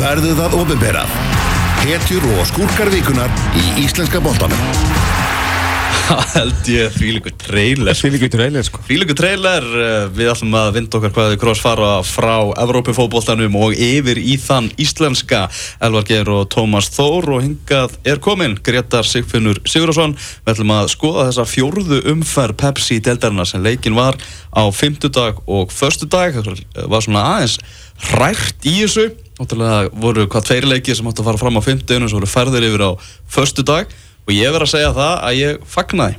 verður það ofinberað. Hetjur og skúrkar vikunar í Íslenska bóltanum. Það held ég frílíku trailer Fylgur trailer sko. Frílíku trailer, eh, við ætlum að vinda okkar hvaðið kross fara frá Evrópufótboltanum og yfir í þann íslenska. Elvar Geir og Tómas Þór og hingað er komin Gretar Sigfinnur Sigurðarsson Við ætlum að skoða þessa fjórðu umferð Pepsi deldarina sem leikin var á fymtudag og förstudag Það var svona aðeins rært í þessu Náttúrulega voru hvað tveir leikið sem átt að fara fram á fymtudaginu sem voru ferðir yfir á förstudag og ég verð að segja það að ég fagnaði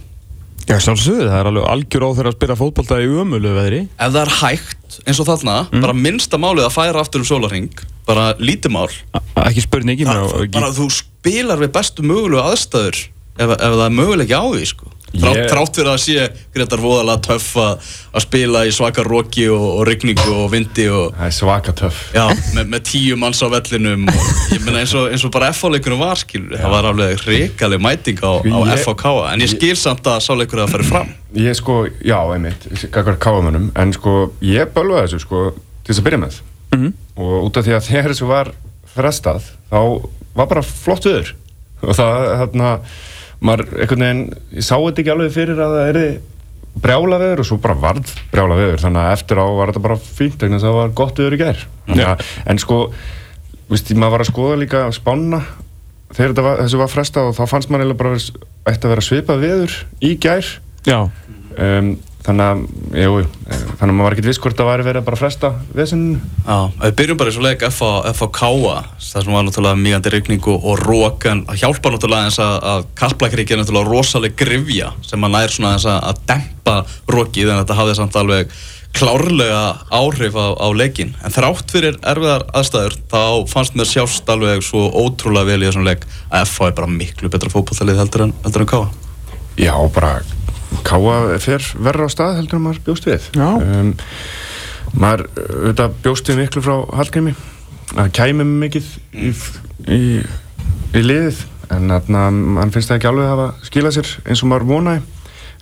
Já, sjálfsögðu, það er alveg algjör á þeirra að spila fótbolta í umölu veðri. Ef það er hægt, eins og þarna bara minnsta málið að færa aftur um sólarring bara lítið mál. Ekki spurning, ég meina bara, ekki- þú spilar við bestu mögulegu aðstæður ef, ef það er möguleiki á því sko. Ég- þrátt fyrir að sé Gretar voðalega töff að spila í svaka roki og, og rigningu og vindi og Það er svaka töff. já, með, með tíu manns á vellinum og ég meina eins eins og bara FH-leikunum var skilur, það var alveg reikaleg mæting á, á FH-K en ég skil samt að sáleikur að fara fram Ég sko, já, einmitt, kakar káamönnum, en sko, ég bölvaði þessu, sko, til þess að byrja með. Og út af því að þegar þessu var frestað, þá var bara flott viður. Og það, hérna, maður, einhvern veginn, ég sá þetta ekki alveg fyrir að það erði brjála viður og svo bara varð brjála viður. Þannig að eftir á var þetta bara fínt, þess að það var gott viður í. Þannig að, en sko, veist, maður var að skoða líka spána þegar var, þessu var frestað og þá fannst maður eiginlega bara ætti að vera svipað viður í Já, um, þannig að jú, þannig að maður var ekkert viss hvort það væri verið að bara fresta vesinn Já, við byrjum bara í svo leik FH Káa, það sem var náttúrulega mýgandi rigningu og rók en það hjálpa náttúrulega eins að, að Kaplakriki er náttúrulega rosaleg grifja sem að nær svona eins að, að dempa rókið en þetta hafði samt alveg klárlega áhrif á, á leikin en þrátt fyrir erfiðar aðstæður þá fannst mér sjást alveg svo ótrúlega vel í þessum leik að FH er bara miklu betra fótballtalið heldur en, heldur en Káa fer verra á stað heldur en maður bjóst við. Já. um, maður auðvitað bjóst við miklu frá Hallgrími. Að kæmi mikið í, í, í liðið en mann finnst það ekki alveg að hafa skilað sér eins og maður vonaði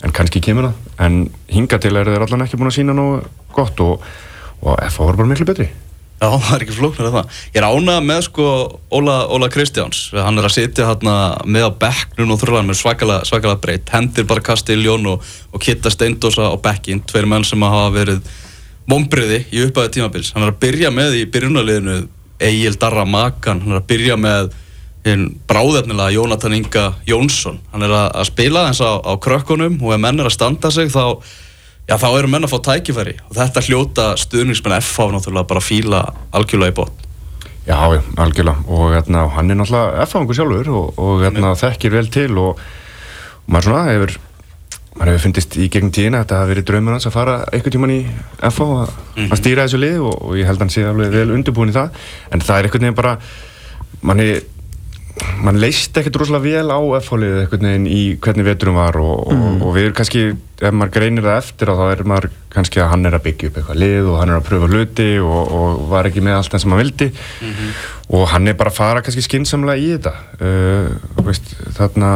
en kannski kemur það. En hinga til er þeir allan ekki búin að sína nógu gott og, og FH var bara miklu betri Já, það er ekki flóknar af það. Ég er ánað með sko Óla, Óla Kristjáns. Hann er að sitja hérna með á bekknum og þrjóðan með svakalega, svakalega breytt. Hendir bara kasti í ljón og, og kitta steindósa á bekkin. Tveir menn sem hafa verið mombriði í upphæðu tímabils. Hann er að byrja með í byrjunarliðinu Egil Darra Makan. Hann er að byrja með bráðefnilega Jónatan Inga Jónsson. Hann er að spila eins á, á krökkunum og ef menn er að standa sig þá Já, þá eru menn að fá tækifæri. Og þetta hljóta stuðningsmenn FH náttúrulega bara fíla algjörlega í bótt. Já, algjörlega. Og hérna, hann er náttúrulega F-fangur sjálfur og, og hérna, þekkir vel til og, og maður svona hefur maður hefur fundist í gegn tíðina að þetta hafi verið draumur hans að fara einhvern tíman í FH að, að stýra þessu lið og, og ég held að hann sé alveg vel undirbúin í það. En það er einhvern veginn bara manni mann leist ekkert rosalega vel á F-hólið einhvern veginn í hvernig veturum var og, og, og við erum kannski, ef maður greinir það eftir þá er maður kannski að hann er að byggja upp eitthvað lið og hann er að pröfa hluti og, og var ekki með allt það sem hann vildi. Og hann er bara að fara kannski skinsamlega í þetta. Uh, veist, þarna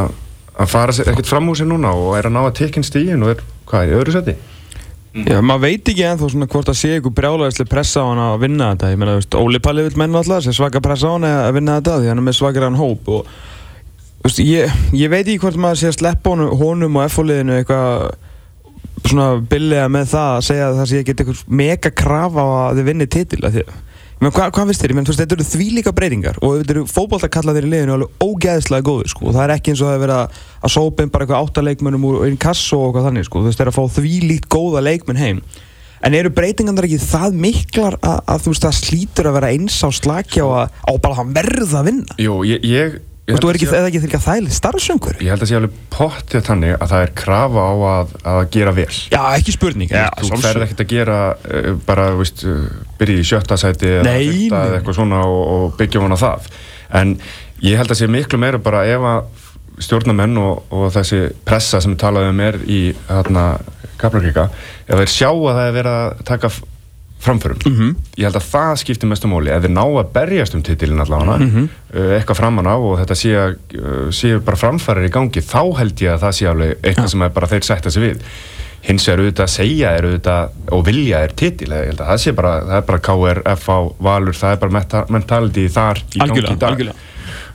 að fara ekkert fram úr sér núna og er að ná að tekinn stíðin og er, hvað, í öðru seti? Já, maður veit ekki ennþá svona hvort að sé ykkur brjálæðislega pressa á hann að vinna þetta. Ég meina, þú veist, Óli Palli vil menna alltaf sé svaka pressa á hann að vinna þetta því hann er með svakar hann hóp og þú veist, ég, ég veit ekki hvort maður sé að sleppa honum, honum og F-fóliðinu eitthvað svona billega með það að segja að það sé ekki eitthvað mega krafa á að þið vinni titil að því Men hvað, hvað finnst þér? Menn, veist, þetta eru þvílíka breytingar og þetta eru fótboltakallaðir í liðinu alveg ógeðslega góður, sko, og það er ekki eins og það er verið að, að sópa inn bara eitthvað áttaleikmönnum úr einn kasso og eitthvað þannig, sko, þú veist, það er að fá þvílíkt góða leikmenn heim. En eru breytingarnar ekki það miklar að, að þú veist, það slítur að vera eins á slakja og að, á bara að verða að vinna? Jú, ég, ég, Þú veist, þú er ekki, eða ekki þegar það er starfsöngur? ég held að sé alveg pottið þannig að það er krafa á að, að gera vel Já, ekki spurning. Já, þú ferð ekkert að gera uh, bara, þú veist, uh, byrja í sjötta sæti eða nei. eða eitthvað svona og, og byggja vona það en ég held að sé miklu meira bara ef að stjórnamenn og, og þessi pressa sem við talaðum um er í hérna Kaplakrika, ef þeir sjá að það er verið að taka framförum Mhm. ég held að það skiptir mestu máli ef þeir ná að berjast um titilin allavega Mhm. uh, eitthvað framan á og þetta sé, uh, sé bara framfærir í gangi þá held ég að það sé alveg eitthvað sem er bara þeir sætta sig við hins vegar auðvitað að segja er auðvitað og vilja er titil, ég held að það sé bara það er bara KR, FH, Valur, það er bara mentality þar í gangi í dag algjörlega.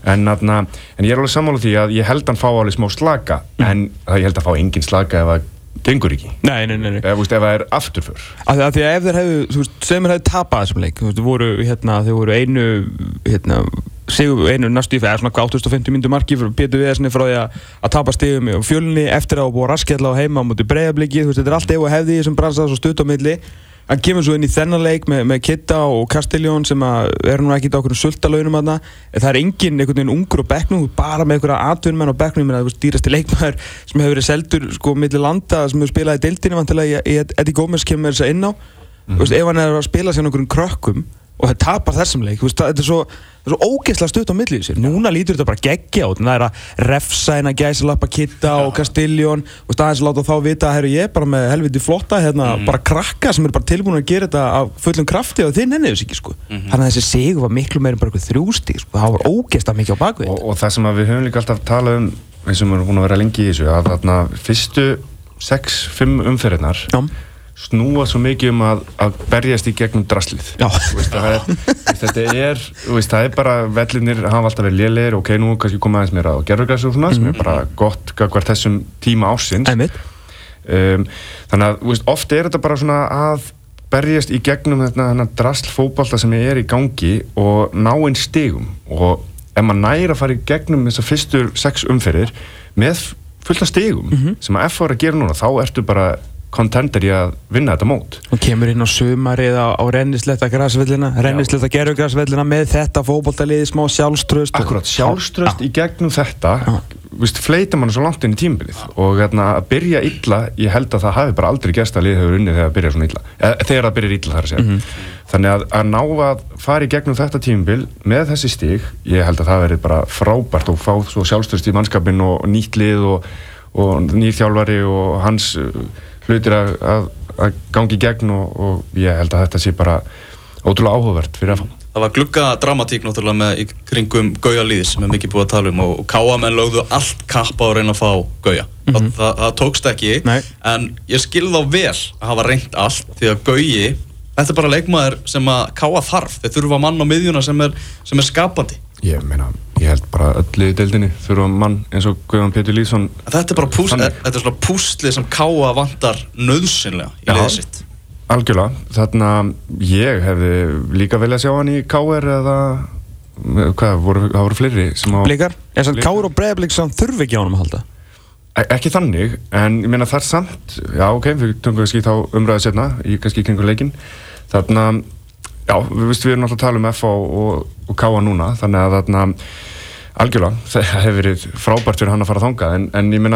en, atna, en ég er alveg sammála því að ég held að hann fá alveg smá slaka en það ég held að fá engin slaka ef það gengur ekki. Nei, nei, nei, nei. ef, veist, ef það er afturför. Af því, að ef þeir hefðu, sem þeir hefðu tapað þessum leik, þú veist, voru, hérna, þeir voru einu, hérna, sigur, einu næstu fyrir, svona hvað 850 myndu marki fyrir betur við þessni frá því að, tapa stigum í fjölunni eftir að búa raskjalla á heima á múti breyðabliki, þú veist, þetta er allt ef og hefði í þessum bransað svo stutt á milli hann kemur svo inn í þennan leik með, með Kitta og Castelljón sem eru nú ekki á okkur sultalaunum aðna það er enginn einhvern veginn ungur á bekknum bara með einhverja atvinnmenn á bekknum. Það er dýrasti leikmaður sem hefur verið seldur sko millir landa sem hefur spilað í deildinni vantilega í Eddie Gómez kemur þess að inn á. Mm veist, ef hann er að spila sér einhverjum krökkum og það tapar þessum leik veist, það, þetta er svo, er svo ógeðslega stutt á millið sér. Núna lítur þetta bara geggja út það er að refsa henn að gæsa lappa kitta og Castelljón og staðins láta þá vita að ég er bara með helviti flotta hérna, bara krakka sem eru bara tilbúin að gera þetta af fullum krafti og þið nennið þess ekki sko. þannig að þessi sigur var miklu meira bara þrjústi sko. það var ógeðslega mikið á bakvið og, og það sem við höfum líka alltaf talað um eins og við erum búin að vera lengi í þessu að þarna fyrstu 6-5 umferðinar Já. Snúa svo mikið um að, að berjast í gegnum draslið. Veist, er, veist, þetta er veist, það er bara, vellinir hafa alltaf verið lélegir ok, nú kannski komið aðeins meira á gerðurgræs og svona, sem er bara gott hvert þessum tíma ásins um, þannig að þú veist, oft er þetta bara svona að berjast í gegnum þetta þennan drasl fótbolta sem er í gangi og ná einn stigum. Og ef maður næri að fara í gegnum þessar fyrstu sex umferðir með fullta stigum sem að F var að gera núna þá ertu bara kontender í að vinna þetta mót. Og kemur inn á sumarið á, á rennisletta græsvellina rennisletta gerugræsvellina með þetta fótboltaliði smá sjálfströst og- Akkurat, sjálfströst í gegnum þetta. Fleita mann svo langt inn í tímbilið og hérna, að byrja illa ég held að það hafi bara aldrei gerst að liðið hefur unnið þegar það byrja svona illa e, þegar það byrjar illa þar að segja. Mhm. þannig að, að ná að fara í gegnum þetta tímbil með þessi stíg ég held að það verið bara frábært og fá svo sjálfströst í mannskapin og nýtt lið og, og nýr þjálfari og hans uh, hlutir að, að, að gangi í gegn og, og ég held að þetta sé bara ótrúlega áhugavert fyrir að fá Það var glugga dramatík náttúrulega með í kringum Gauja Lýðis sem er mikið búið að tala um og, og Káamenn lögðu allt kappa á að reyna að fá Gauja. það, það, það tókst ekki Nei. en ég skil þá vel að hafa reynt allt því að Gauji, þetta er bara leikmaður sem að Káa þarf. Þeir þurfa mann á miðjuna sem er, sem er skapandi. Ég meina, ég held bara öllu í deildinni þurfa mann eins og Guðan Pétur Lýðsson Þetta er bara pús, Þannig. þetta er svona púsli sem Káa vantar nöðsynlega í liðið sitt. algjörlega, þarna ég hefði líka viljað sjá hann í KR eða hvað, voru, það voru fleiri sem á Blikar, er sann. Káur og Breiðablik sem þurfi ekki á honum að halda E ekki þannig, en ég meina það er samt já ok, við tökum kannski þá umræðu setna í kannski í kringu leikin þarna, já, við, veist, við erum alltaf að tala um F og, og, og K núna þannig að þarna algjörlega, það hefur verið frábært fyrir hann að fara þangað en, en ég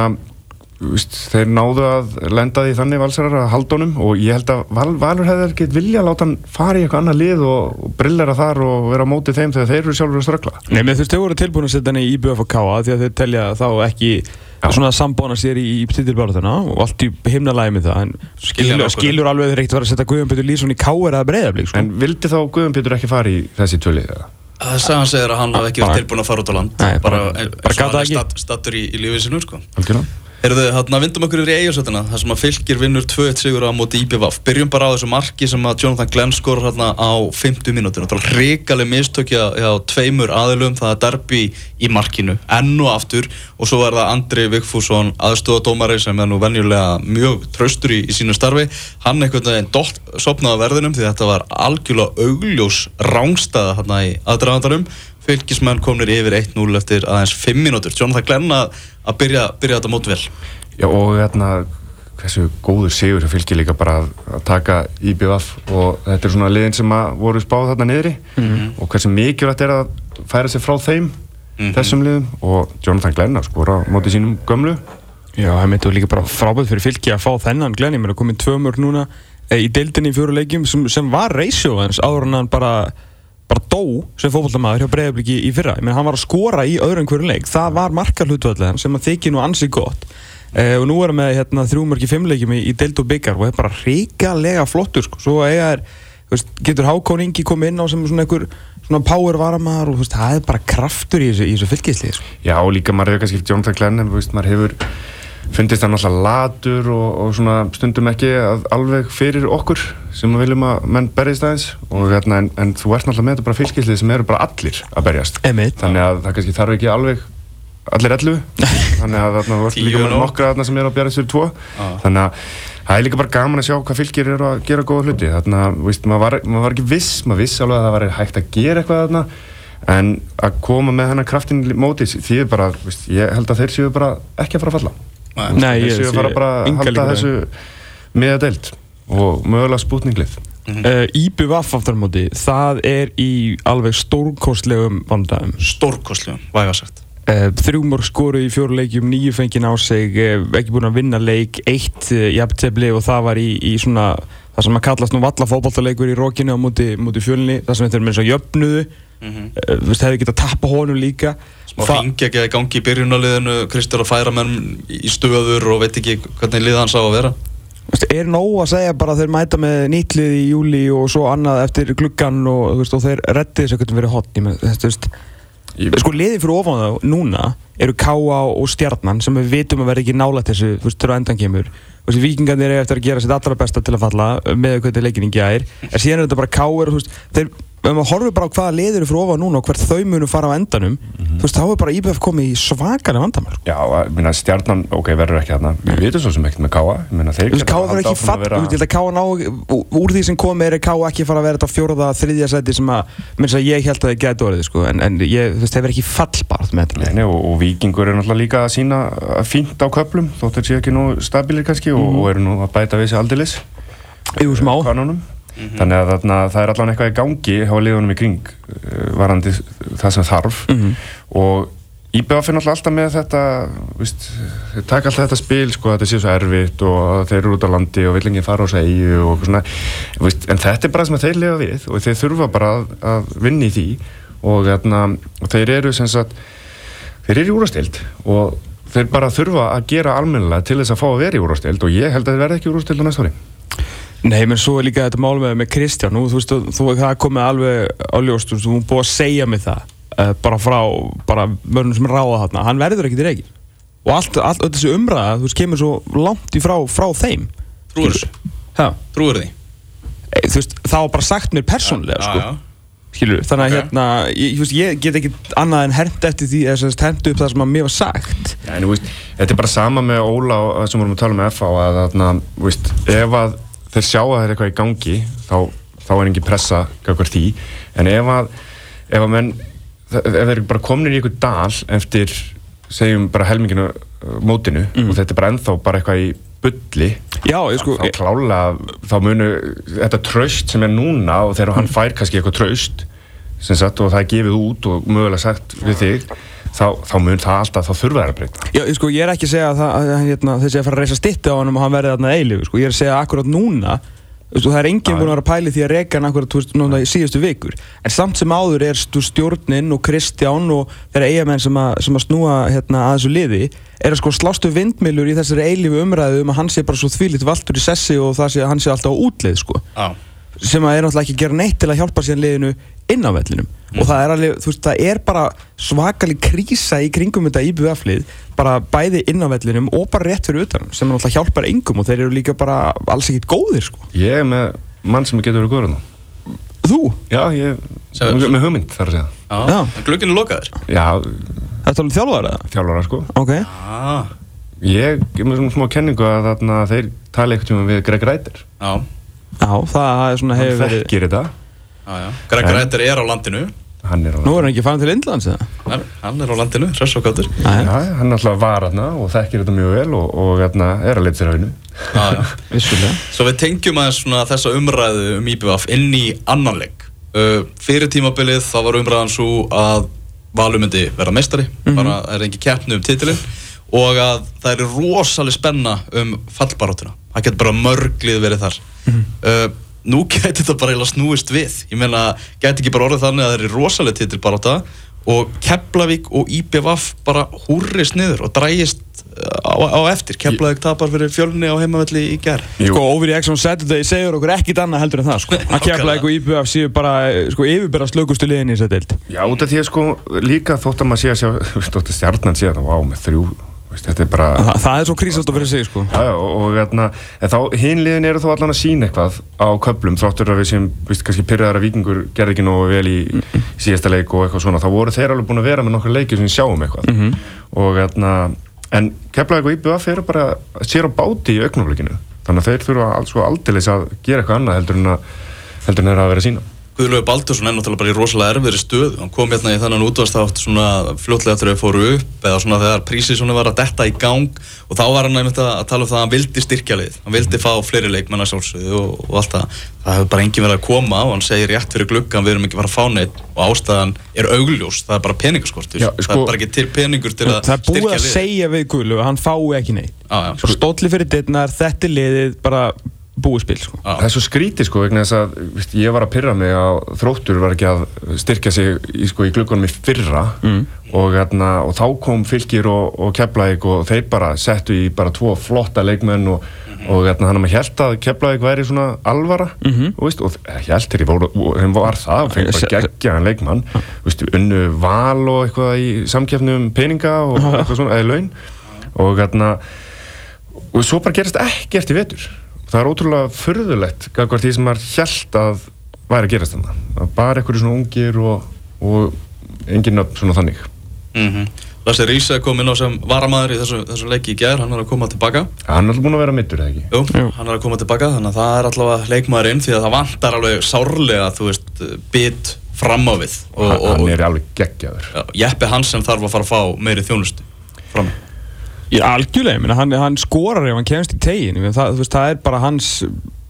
veist, þeir náðu að lenda því þannig valsarar að halda honum og ég held að Val, Valur hefði ekkert vilja að láta hann fara í eitthvað annað lið og, og brillera þar og vera á móti þeim þegar þeir eru sjálfur að ströggla. Nei, menn þú veist, þau voru tilbúin að setja hann í IBF og Káa því að þau telja þá ekki svona sambóna sér í, í titilbárðuna og allt í himnalægi með það en skilur, skilur alveg þeir ekkert að fara að setja Guðjón Petur Lýsson í Káa eða Breiðablik sko. en vildi þá Guðum Pétur ekki fara í þessi tvöli eða? Það er sagan segir að hann hafi ekki Bara- verið tilbúin að fara út á land. Nei, bara, bara- bara og gat hann það er ekki. statt, stattur í, í lífið sinu, sko. algjörlega Heyrðu, hérna vindum okkur yfir í eiginsöldina, þar sem að fylgir vinnur 2-1 sigur á móti IBVF. Byrjum bara á þessu marki sem að Jonathan Glenn skorur hérna á 50 mínútur. Það er hrikaleg mistökja hjá tveimur aðilum, það er derbi í markinu, enn og aftur og svo er það Andri Vigfússon, aðstofadómari sem er nú venjulega mjög traustur í, í sínu starfi. Hann einhvern veginn dótt sopnaði á verðinum því þetta var algjörlega augljós rángstæða hérna í aðdragandarum. Fylgismenn komnir yfir 1-0 eftir aðeins 5 mínútur. Jonathan Glenn að að byrja, byrja þetta mót vel. Já og hérna hversu góður sigur það fylgir líka bara að, að taka IBF og þetta er svona liðin sem að voru spáð þarna niðri. Og hversu mikilvægt er að færa sig frá þeim þessum liðum. Og Jonathan Glenn að skora á móti sínum gömlu. Já, það myndi líka bara frábæð fyrir fylki að fá þennan Glenn, ég meina komið tvö mörg núna e, í deildinni í fjóru leikjum sem, sem var reysjó hans áður en hann bara bara dó sem fótballtamaður hjá Breiðabliki í fyrra meina hann var að skora í öðrum hverju leik það var markarhlutvöldlega sem að þykir nú ansi gott e, og nú er hann með hérna, þrjú mörg í deild og byggar og það er bara ríkalega flottur sko. svo er, veist, getur Hákon Ingi komið inn á sem svona einhver svona power varamar og veist, það er bara kraftur í þessu, þessu fylgisli sko. Já líka maður hefur kannski Jonathan Glenn en maður hefur fundist hann alltaf latur og, og svona stundum ekki að alveg fyrir okkur sem við viljum að menn berjast aðeins. Og hérna en, en þú ert náttúrulega með þetta bara fylgislið sem eru bara allir að berjast. Einmitt. þannig að það kannski þarf ekki alveg allir ellu. Þannig að þarna þú ert líka með nokkra þarna sem eru að berjast fyrir tvo. Þannig að það er líka bara gaman að sjá hvað fylgir eru að gera góða hluti. Þannig að maður, var, maður var ekki viss maður viss alveg að það var hægt að gera eitthvað þarna. En að koma með hennar kraftin í móti því er bara, veist, ég held að þeir séu bara ekki að fara að falla Nei, ég að enga þessu með að deilt og mögulega spútninglið. Uh, IBVF aftur á móti, það er í alveg stórkostlegum vandræðum. Stórkostlegum, væga sagt. Uh, þrjúmor skoru í fjóru leikjum, nýju fengið á sig, uh, ekki búin að vinna leik, eitt uh, jafntefli og það var í, í svona, það sem að kallast nú valla fótballtaleikur í rókinu á móti, móti fjölni, það sem þetta er með þess að jöfnuðu, mm Mhm. þú veist, hefði getað tappa honum líka. Smá ringi ekki að gangi í byrjunarliðinu Kristur að færa menn í stöður og veit ekki hvernig liða hans á að vera veist, er nóg að segja bara að þeir mæta með nýttlið í júli og svo annað eftir gluggan og, veist, og þeir reddi þess að getum verið hotn þetta, þú veist, Ég- sko liðið fyrir ofan þá núna eru K.A. og Stjarnan sem við vitum að vera ekki nálægt þessu þú veist, þegar endan kemur þú veist, vikingarnir eru eftir að gera sitt allra besta til að falla með hvernig leikin í gær en síðan er þetta bara K.A. ef maður horfir bara á hvaða liðið eru fyrir ofan núna og hvert þau munu fara á endanum þú veist, þá er bara IBF komið í svakalega vandamál Já, minna, stjarnan, ok, verður ekki þarna. Við vitum svo sem ekkert með geta Káa verður ekki að vera- þú veist, ég held að Káa ná, úr því sem komið er Káa ekki fara að vera þetta fjóraða, þriðja seti sem að, minnst að ég held að þið gæti orðið, sko, en, en ég, þú veist, þeir verður ekki fallbart með þetta. Nei, nei, og, og vikingur er náttúrulega líka að sína fínt á köplum, þótt þeir séu ekki nú stabilir kannski og, Mhm. og smá. kanónum þannig að þarna, það er allan eitthvað í gangi hjá liðunum í kring uh, varandi það sem þarf Mhm. og IBF er náttúrulega alltaf með þetta víst, þeir taka alltaf þetta spil sko, þetta sé svo erfitt og þeir eru út á landi og vill enginn fara á segju og eitthvað svona víst, en þetta er bara sem þeir lifa við og þeir þurfa bara að, að vinna í því og, þarna, og þeir eru sem sagt þeir eru í úrastild og þeir bara þurfa að gera almennilega til þess að fá að vera í úrastild og ég held að þeir verði ekki í úrastild á næsta ári Nei, menn svo er líka þetta mál með, með Kristján, nú, þú veist, þú, það komið alveg á ljóst, þú búið að segja mig það, uh, bara frá, bara mörnum sem ráða þarna, hann verður ekki til reygin. Og allt, allt, þessi umræða, þú veist, kemur svo langt í frá, frá þeim. Trúir þessu, Ha, trúir því e, þú veist, það var bara sagt mér persónlega, sko. já. skilur, þannig að Ok. hérna ég, þú veist, ég get ekki annað en hermt eftir því eða semst hermt upp það sem að mér var sagt Já, en, þú veist, þetta er bara sama með Óla sem vorum að tala með FH að þarna, þú veist, ef að þeir sjá að það er eitthvað í gangi þá, þá er engin pressa kakvar því. En ef að, ef að menn ef þeir eru bara komin í einhver dal eftir, segjum bara helminginu uh, mótinu og þetta er bara ennþá bara eitthvað í bulli já, sko, þá klálega, þá munu þetta tröst sem er núna og þegar hann fær kannski eitthvað tröst sem sagt og það er gefið út og mögulega sagt við þig þá, þá mun það alltaf, þá þurfa þær að breyta. Já, sko, ég er ekki að segja að, það, að hérna, þessi að fara að reysa stitti á hann og hann verði þarna eilífu, sko, ég er að segja akkurat núna og það er enginn búin að vera að pæli því að reka hann akkurat, núna í síðustu vikur. En samt sem áður er stu, stjórnin og Kristján og þeirra eigamenn sem, að- sem að snúa hérna, að þessu liði er að sko slástu vindmilur í þessari eilífu umræðu um að hann sé bara svo þvílitt valtur í sessi og það sé að hann sé alltaf á útleið, sko. Já, sem að er náttúrulega ekki að gera neitt til að hjálpa síðan liðinu inn á vellinum. Og það er alveg, þú veist, það er bara svakalig krísa í kringum þetta IBF-lið bara bæði inn á vellinum og bara rétt fyrir utan sem náttúrulega hjálpar engum og þeir eru líka bara alls ekkit góðir, sko. Ég er með mann sem getur verið góður nú Þú? já, ég, Segðu. með, með hugmynd þar að segja. Er lokaður? Já, Þetta er alveg þjálfar eða? þjálfara sko. Ok. Já, ég er með svona smá kenningu að þarna þeir tala eitthvað tíma við Greg Rætir já, það er svona hann hefur verið þekkir þetta. Já, já. Greg Rættir er á landinu. Hann er, á- Nú er hann ekki farin til Indlands eða? Hann hann er á landinu, Nei, já, hann er alltaf var þarna og þekkir þetta mjög vel og, og þarna, er að leita sér að vinnu Já, já. Vissulega. Svo við tengjum aðeins svona þessa umræðu um IBF inn í annan leik. Uh, Fyrir tímabilið þá var umræðan svo að Valur myndi vera meistari. Bara er engi keppni um titilinn. Og að það er rosalega spenna um fallbaráttuna. Það getur bara mörglið verið þar uh, Nú gæti þetta bara eiginlega snúist við. Ég meina, gæti ekki bara orðið þannig að það er rosalega titilbarátta og Keflavík og IBF bara húrrist niður og drægist á, á eftir. Keflavík tapar fyrir fjölni á heimavelli í gerð Sko, the Action Saturday segir okkur ekkit annað heldur en það, sko. Að kefla eitthvað IBF séu bara, sko, yfirbera slökustu liðin í þess að deild. Já, út af því að sko líka þótt að maður sé að sjá þótt að stjarnan sé að það vá með þrjú Veist, þetta er bara það, það er svo krísast að fyrir sig sko. Já, já, og, og hérna, þá hinliðin eru þó allan að sína eitthvað á köplum þráttur að við sem, víst, kannski pyrraðar að vikingur gerði ekki nógu vel í síðasta leik og eitthvað svona, þá voru þeir alveg búin að vera með nokkur leiki sem sjáum eitthvað. Og hérna, en Keflavík og IBF eru bara sér á báti í augnaflikinu, þannig að þeir þurfa alls og aldeilis að gera eitthvað annað heldur en að heldur en að vera að sína Guðlaugur Baldursson er náttúrulega bara í rosalega erfiðri stöð hann kom hérna í þannan útvarstátt svona fljótlega þegar þau fóru upp eða svona þegar prísið svona var að detta í gang og þá var hann einmitt að tala um það að hann vildi styrkja lið. Hann vildi fá fleiri leikmenn að sjálfsögðu og, og allt það. Það hefur bara enginn verið að koma og hann segir rétt fyrir gluggan við erum ekki að fara að fá neitt og ástæðan er augljós. Það er bara peningaskortur. Já, það sko- er bara ekki til peningur til að styrkja að er búið spil sko. Það er svo skrítið sko vegna þess að víst, ég var að pyrra mig að þróttur var ekki að styrkja sig í, sko, í glukkunum í fyrra. Mm. og, hérna, og þá kom fylgir og, og keflaðik og þeir bara settu í bara tvo flotta leikmenn og, og hérna, hann að held að keflaðik væri svona alvara -hmm. og, veist, og held þeir þeim var það og fengið bara geggjaðan leikmann. Veist, unnu val og eitthvað í samkefnum peninga og eitthvað svona eða laun. Og hérna og svo bara gerist ekkert í vetur það er ótrúlega förðulegt gagvar því sem maður held að væri að gerast þannig að bara einhverju svona ungir og, og enginn nöfn svona þannig. Mm Lasse Rísa kom inn á sem varamæður í þessu, þessu leiki í gær, hann er að koma tilbaka. Hann er alltaf búin að vera mittur, eða ekki? Jú, Jú. hann er að koma tilbaka þannig að það er allavega leikmaðurinn því að það vantar alveg sárlega, þú veist, bit fram á við og, hann, og, hann og er alveg geggjaður. Já, Jeppe Hansen þarf að fara að fá meiri þjónustu fram algjörlega, meina, hann, hann skorar ef hann kemst í tegin það, veist, það er bara hans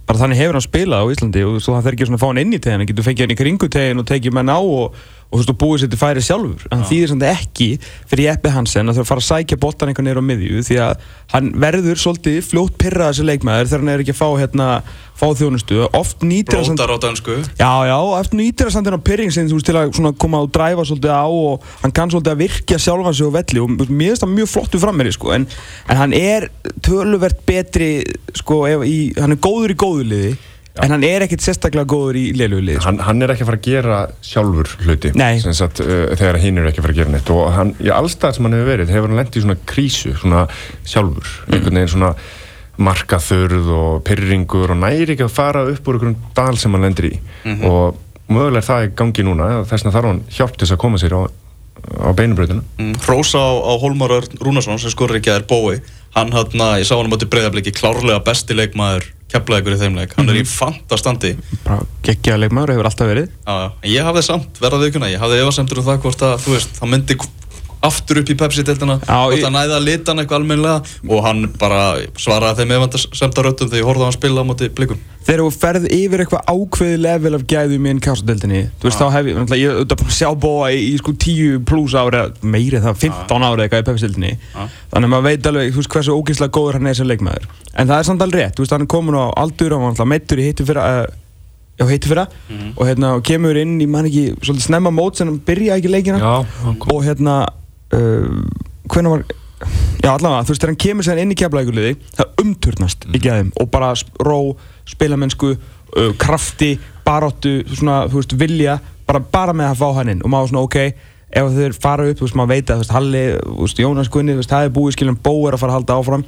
bara þannig hefur hann spilað á Íslandi og það fer ekki svona að fá hann inn í tegin hann getur fengið hann í kringu tegin og tekið menn á og, og þú veist, og búið sér til færi sjálfur. En því er samt ekki fyrir Jeppe Hansen að þau fara að sækja boltan einhvern neyru á miðju því að hann verður svolítið fljótt pyrrað þessi leikmaður þegar hann er ekki að fá hérna, fá þjónustu. Oft nýtir hann samt- Já, já, eftir nýttir að inn á pyrring sinni, þú veist, til að svona koma og dræfa svolítið á og hann kann svolítið að virkja sjálfan sig á velli og mér finnst það mjög flottu frammeri, sko, en, en hann er töluvert betri, sko, ef, í, hann er góður í góðu liði, en hann er ekkert sérstaklega góður í lélugu liði, sko. hann, hann er ekki að fara að gera sjálfur hluti Nei. sem sagt, uh, þegar hinn er ekki að fara að gera neitt. Og hann, í allstað sem hann hefur verið hefur hann lent í svona krísu svona sjálfur, einhvern veginn svona markaþurð og pyrringur og næri ekki að fara upp úr einhverjum dal sem hann lendir í. Og mögulega er það í gangi núna þess vegna þarf hann hjálp til þess að koma sér á, á beinubröðuna Mm, Hrósa á, á Hólmar Örn Rúnarsson sem skorur ekki að er bói hann hann, ég sá hann á móti breyðabliki klárlega besti leikmaður keflaðið í þeim leik. Hann er í fantastandi. Bara geggjaða leikmaður hefur alltaf verið. Já, Ég hafði samt, verða viðkuna, ég hafði efasemtur um það hvort að, þú veist, hann myndi aftur upp í hvort ég- hann næði að lita hann eitthvað almennilega og hann bara svaraði þeim efasemtar röttum þegar ég horfði á hann spila á móti blikum. Þegar þú ferð yfir eitthvað ákveði level af gæðum í enn kásadeldinni, þú veist, þá hef ég, ég er auðvitað búin að sjá bóa í, í sko 10 pluss ára, meiri það, 15 ára eitthvað í pepsildinni, þannig að maður veit alveg, þú veist, hversu ógeðslega góður hann er sem leikmaður. En það er samt alveg rétt, veist, hann er komin á aldur og hann meittur í hittu fyrra, uh, já, hittu fyrra, og hérna, og kemur inn í, man ekki, svolítið snemma mót sem hann byrja ekki leikina, Já, og hérna, hvernig var, Já, allavega, þú veist, þegar hann kemur sér inn í keflavíkuliði, það umturnast í gæðum og bara ró, spilamennsku, uh, krafti, baróttu, svona, þú veist, vilja, bara, bara með að fá hann inn. Og maður svona, ok, ef þeir fara upp, þú veist, maður veit að, þú veist, Halli, þú veist, Jónas Gunni, þú veist, það er búið, skiljum, Bó er að fara að halda áfram,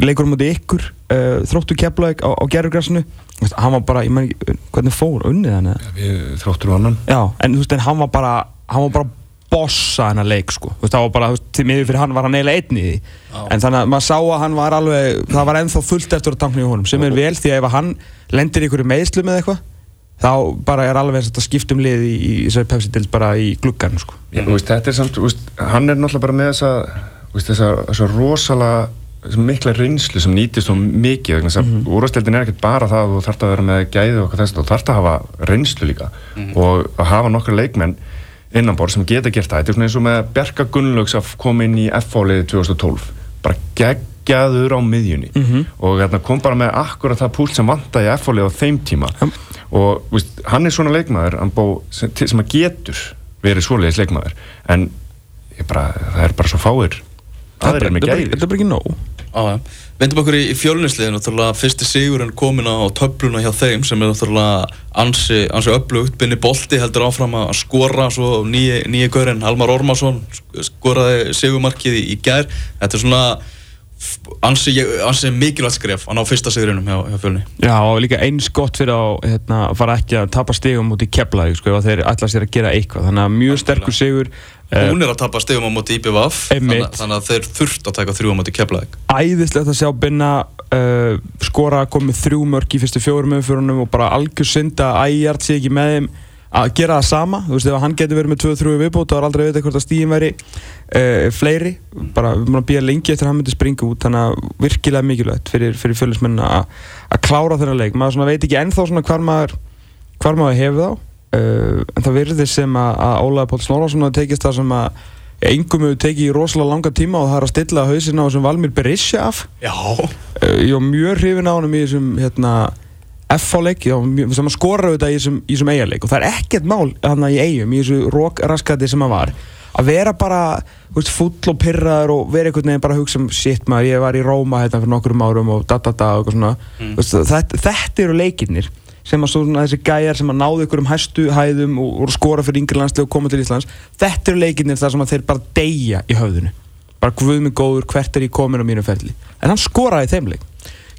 leikur um út í ykkur, uh, þróttu keflavík á, á gerðugrassinu, þú veist, hann var bara, ég ekki, hvernig fór, unnið hann eða? við þróttur annan Já, en þú veist, en hann var bara hann var bara bossa hennar leik sko. þú veist, það var bara, þú veist, til miður fyrir hann var hann eiginlega einn í því, en þannig að maður sá að hann var alveg, það var ennþá fullt eftir að tankna í honum, sem er vel því að ef hann lendir í einhverju meðslum eða eitthvað þá bara er alveg þetta skiptum lið í, í þessari Pepsi-dild bara í gluggan sko. Já, þú veist, þetta er samt, þú veist, hann er náttúrulega bara með þessa, þú veist, þessa, þessa rosalega, mikla reynslu sem nýtist svo mikið, þannig að mm úrvasteldin er ekkert bara það að þú þarft að vera með gæði og eitthvað þess, þú þarft að hafa reynslu líka og að hafa nokkra leikmenn innanbor sem geta gert það, þetta er svona eins og með Bjarka Gunnlaugs að koma inn í F-fáliði 2012, bara geggjaður á miðjunni. Og hérna, kom bara með akkurat það púlt sem vantaði í F-fáliði á þeim tíma. Og þú veist, hann er svona leikmaður bó, sem, sem að getur verið svoleiðis leikmaður. En bara, það er bara svo fáir bara- með gæði. þetta er bara ekki nóg Já. Vindum okkur í, náttúrulega fyrsti sigurinn komin á töfluna hjá þeim sem er náttúrulega ansi, ansi upplugt. Binni Bolti heldur áfram að skora svo nýji gaurinn Almar Ormarsson skoraði sigurmarkið í, gær. Þetta er svona ansi, ansi mikilvægt skref að ná fyrsta sigurinnum hjá, hjá fjölunni. Já, og líka eins gott fyrir að hérna, fara ekki að tapa stigum út í keflaði sko, ef þeir ætla sér að gera eitthvað þannig að mjög sterkur sigur eh, Hún er að tapa stegum á móti IPVF, þannig, þannig að þeir þurft að taka þrjú á móti keflaðið. æðislegt að sjá Binna uh, skora að koma þrjú mörg í fyrstu fjórum umfyrunum og bara algjör synda að ægjart sé ekki með þeim að gera það sama, þú veist ef hann getur verið með 2-3 viðbót þá er aldrei að vita hvort að stíðin væri uh, fleiri, bara við erum að býja lengi eftir að hann myndi springa út, þannig að virkilega mikilvægt fyrir, fyrir fjölusmenn að klára þennan leik, maður veit ekki ennþá hvar maður, hvar maður hefur þá en það virðir sem að, að Ólaður Páll Snorrason hafa tekist það sem að engum hefur tekið í rosalega langa tíma og það er að stilla hausinn á þessum Valmir Berisha af. Já, uh, ég var mjög hrifin á honum í þessum hérna, F-leik. Sem að skora auðvitað í þessum, þessum eigaleik og það er ekkert mál hann í eigum í þessu rókraskati sem að var. Að vera bara veist, full og pyrraður og vera einhvern veginn bara að hugsa um shit maður, ég var í Róma hérna fyrir nokkurum árum og da da da og eitthvað svona. Veist, þetta, þetta eru leikirnir sem að svona þessi gæjar sem að náðu ykkur um hæstu hæðum og, og skora fyrir yngri landslega og koma til Íslands þetta eru leikirnir þar sem að þeir bara deyja í höfðinu. Bara guð mig góður hvert er ég komin á mínu ferli? En hann skoraði þeim leik.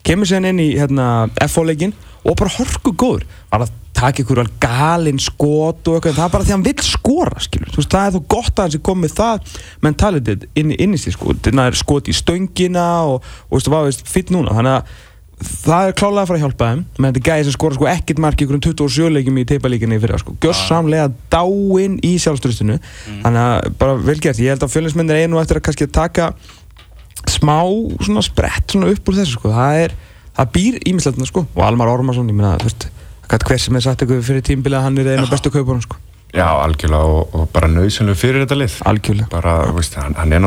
Kemur sér inn í hérna, FO-leikin og bara horku góður. Var að taka ykkur alveg galinn skot og eitthvað, það er bara því að hann vil skora þú veist, það er þó gott að hann sé komið það mentalitet inn, inn í sig sko, er skot í stöngina og, og veistu, hvað veist, fýtt núna, þannig að það er klálega að fara að hjálpa þeim menn þetta er gæði sem skora sko ekkert mark í ykkur 27 leikjum í teipalíkinni fyrir sko, gjörsamlega dáinn í sjálfstrustinu þannig að bara vel gert, ég held að fjölinsmennir einu eftir að kannski taka smá svona sprett svona upp úr þessu sko. það er, það býr ímislegt sko. og Almar Ormarsson, ég meina þú veist, hvað hver sem er sagt ykkur fyrir tímbilið hann er einu bestu kaupunum sko. Já, algjörlega og, og bara nöðsynlega fyrir þetta lið. Algjörlega. Bara, veist, hann, hann er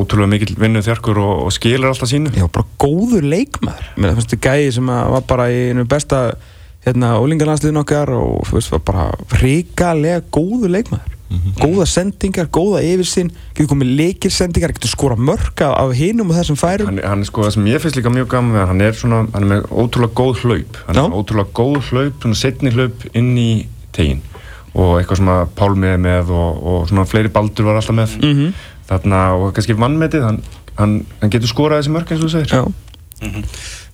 ótrúlega mikill vinnuð þjarkur og, og skilur alltaf sínu. Já, bara góður leikmaður. Mér finnst þetta gæði sem að var bara í einu besta hérna, ólingarlandsliðin okkar og þú veist, var bara ríkalega góður leikmaður. Góða sendingar, góða yfirsinn getur komið leikilsendingar, getur skora mörg af, hinum og þessum færum. Hann, hann er sko það sem ég finnst líka mjög gaman við hann, hann er svona, hann er með ótrúlega góð hlaup. Hann er ótrúlega góð hlaup, svona setni hlaup inn í tegin og eitthvað sem að Pálmi er með og, og svona fleiri baldur var alltaf með. Mhm. Þarna og kannski vannmetið hann, hann, hann getur skorað þessi mörg eins og þú segir Já,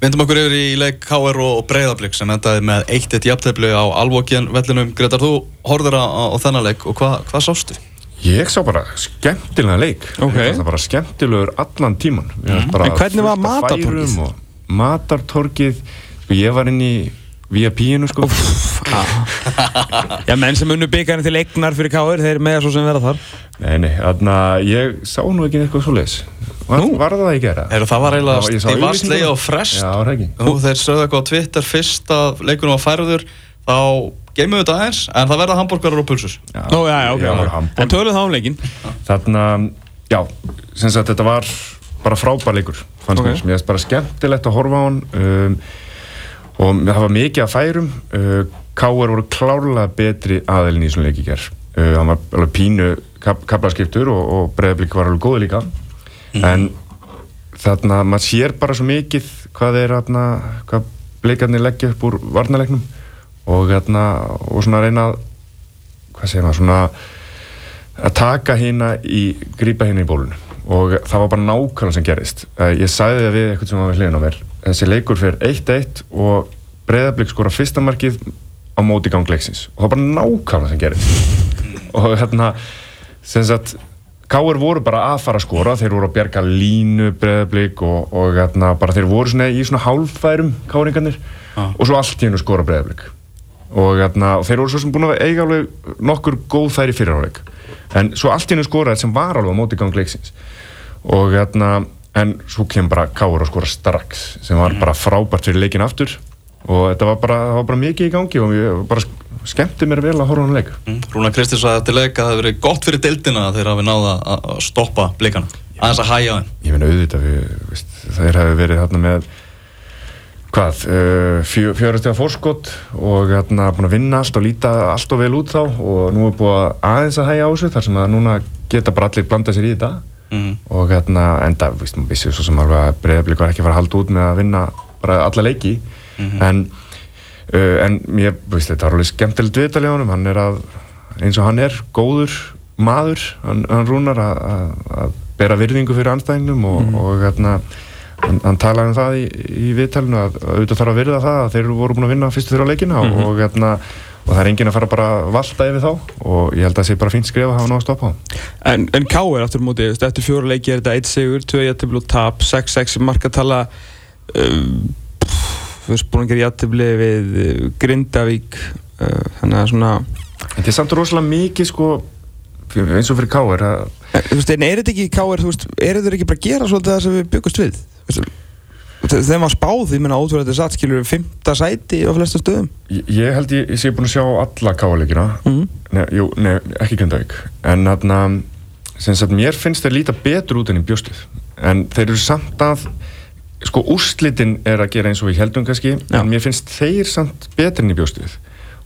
Vindum okkur yfir í leik KR og Breiðablík sem endaði með 1-1 jafntefli á Alvokjan vellinum. Gretar, þú horfður á, á þennan leik og hvað hva sástu? Ég sá bara skemmtilega leik Ok. Ég fannst það bara skemmtilegur allan tíman mm. En hvernig var matartorgið? Matartorgið sko, Ég var inn í VIP-inu sko Já menn sem unnu byggarinn til eignar fyrir káður, þeir með svo sem vera þar Nei, nei, þarna ég sá nú ekki eitthvað svo leis Var, Nú? var það ekki að gera? Heru, það var ég eiginlega í auglýsinguna. vastlegi á frest. Já, það ekki Nú, þeir sögðu eitthvað á Twitter fyrst að leikunum var færður, þá geymum við þetta aðeins, en það verða hambúrgarar og pulsur. Já, Nú, já, já, ok, já, ok. Hamborg. En töluð þá um leikinn Þarna, já, sem sagt þetta var bara frábær leikur fannst Ok. mér, mér finnst bara skemmtilegt að horfa á hann um, og það var mikið að færum. Uh, Káar voru klárlega betri aðelin í svona leiki ger uh, hann var alveg pínu kap, kaplaskiptur og, og breyðablík var alveg góði líka. En þarna maður sér bara svo mikið hvað er þarna hvað bleikarnir leggja upp úr varnalegnum og þarna og svona reyna að hvað segir maður svona að taka hérna í, grípa hérna í bólunu og það var bara nákvæmlega sem gerist ég sagði það við eitthvað sem var við hliðin á mér þessi leikur fyrir 1-1 og breyðablík skora fyrsta markið á móti gang leiksins. Og það var bara nákvæmlega sem gerist og hérna sem sagt Káir voru bara að fara að skora, þeir voru að bjarga línu breyðablík og, og hérna, bara þeir voru svona í svona hálfærum káringarnir Ah. og svo allt í hennu skora breyðablík og, hérna, og þeir voru svo sem búin að eiga alveg nokkur góð færi fyrirháleik en svo allt í hennu skoraði sem var alveg á móti gang leiksins. Og hérna en svo kemur bara Káur að skora strax sem var bara frábært fyrir leikin aftur og þetta var bara, var bara mikið í gangi og ég bara skemmti mér vel að horfa hann leik Mm. Rúna Kristins sagði eftir leik að það hefði verið gott fyrir deildina að þeir hafi náða að að stoppa blikana. Aðeins að hæja þeim. ég finna auðvitað við, þeir hefði verið þarna með hvað, uh, fjö, fjörustega fórskot og hérna búin að vinna allt og líta allt og vel út þá og nú er búið að aðeins að hægja á þessu þar sem að núna geta bara allir blanda sér í þetta Mhm. og hérna, enda, veist, maður vissi svo sem alveg að breyðablík var ekki að fara að halda út með að vinna bara alla leiki. En, uh, en mér, veist, þetta var alveg skemmtilegt viðtal í honum, hann er að eins og hann er, góður maður. Hann, hann rúnar að, að, að bera virðingu fyrir anstæðingnum og, og hérna hann, hann talaði um það í, í viðtalinu að, að auðvitað þarf að virða það að þeir voru búin að vinna fyrstu þeirra leikina og, og hérna og það er enginn að fara bara að valta yfir þá. Og ég held að það sé bara fínt skrifa að hafa að stoppa á. En, en K er aftur móti, eftir fjóra leiki er þetta 1 sigur, 2 jættibli og tap 6-6 markatala. Um, gera jættibli við uh, Grindavík uh, þannig að svona en þetta er samt rosalega mikið sko eins og fyrir Káir að En, veist, en er þetta ekki K er, þú veist, er þetta ekki bara að gera svolítið það sem við byggust við? Þú veist, þegar maður spáð, ég menna ótrúlega þetta satt skilur fymta sæti á flesta stöðum. Ég, ég held ég, ég sé búin að sjá alla Káirleikina Mhm. Nei, jú, nei, ekki Grindavík. En þarna, sem sagt, mér finnst þeir líta betur út enn í bjóstið en þeir eru samt að sko úrslitin er að gera eins og við heldum kannski, Já. en mér finnst þeir samt betur enn í bjóstið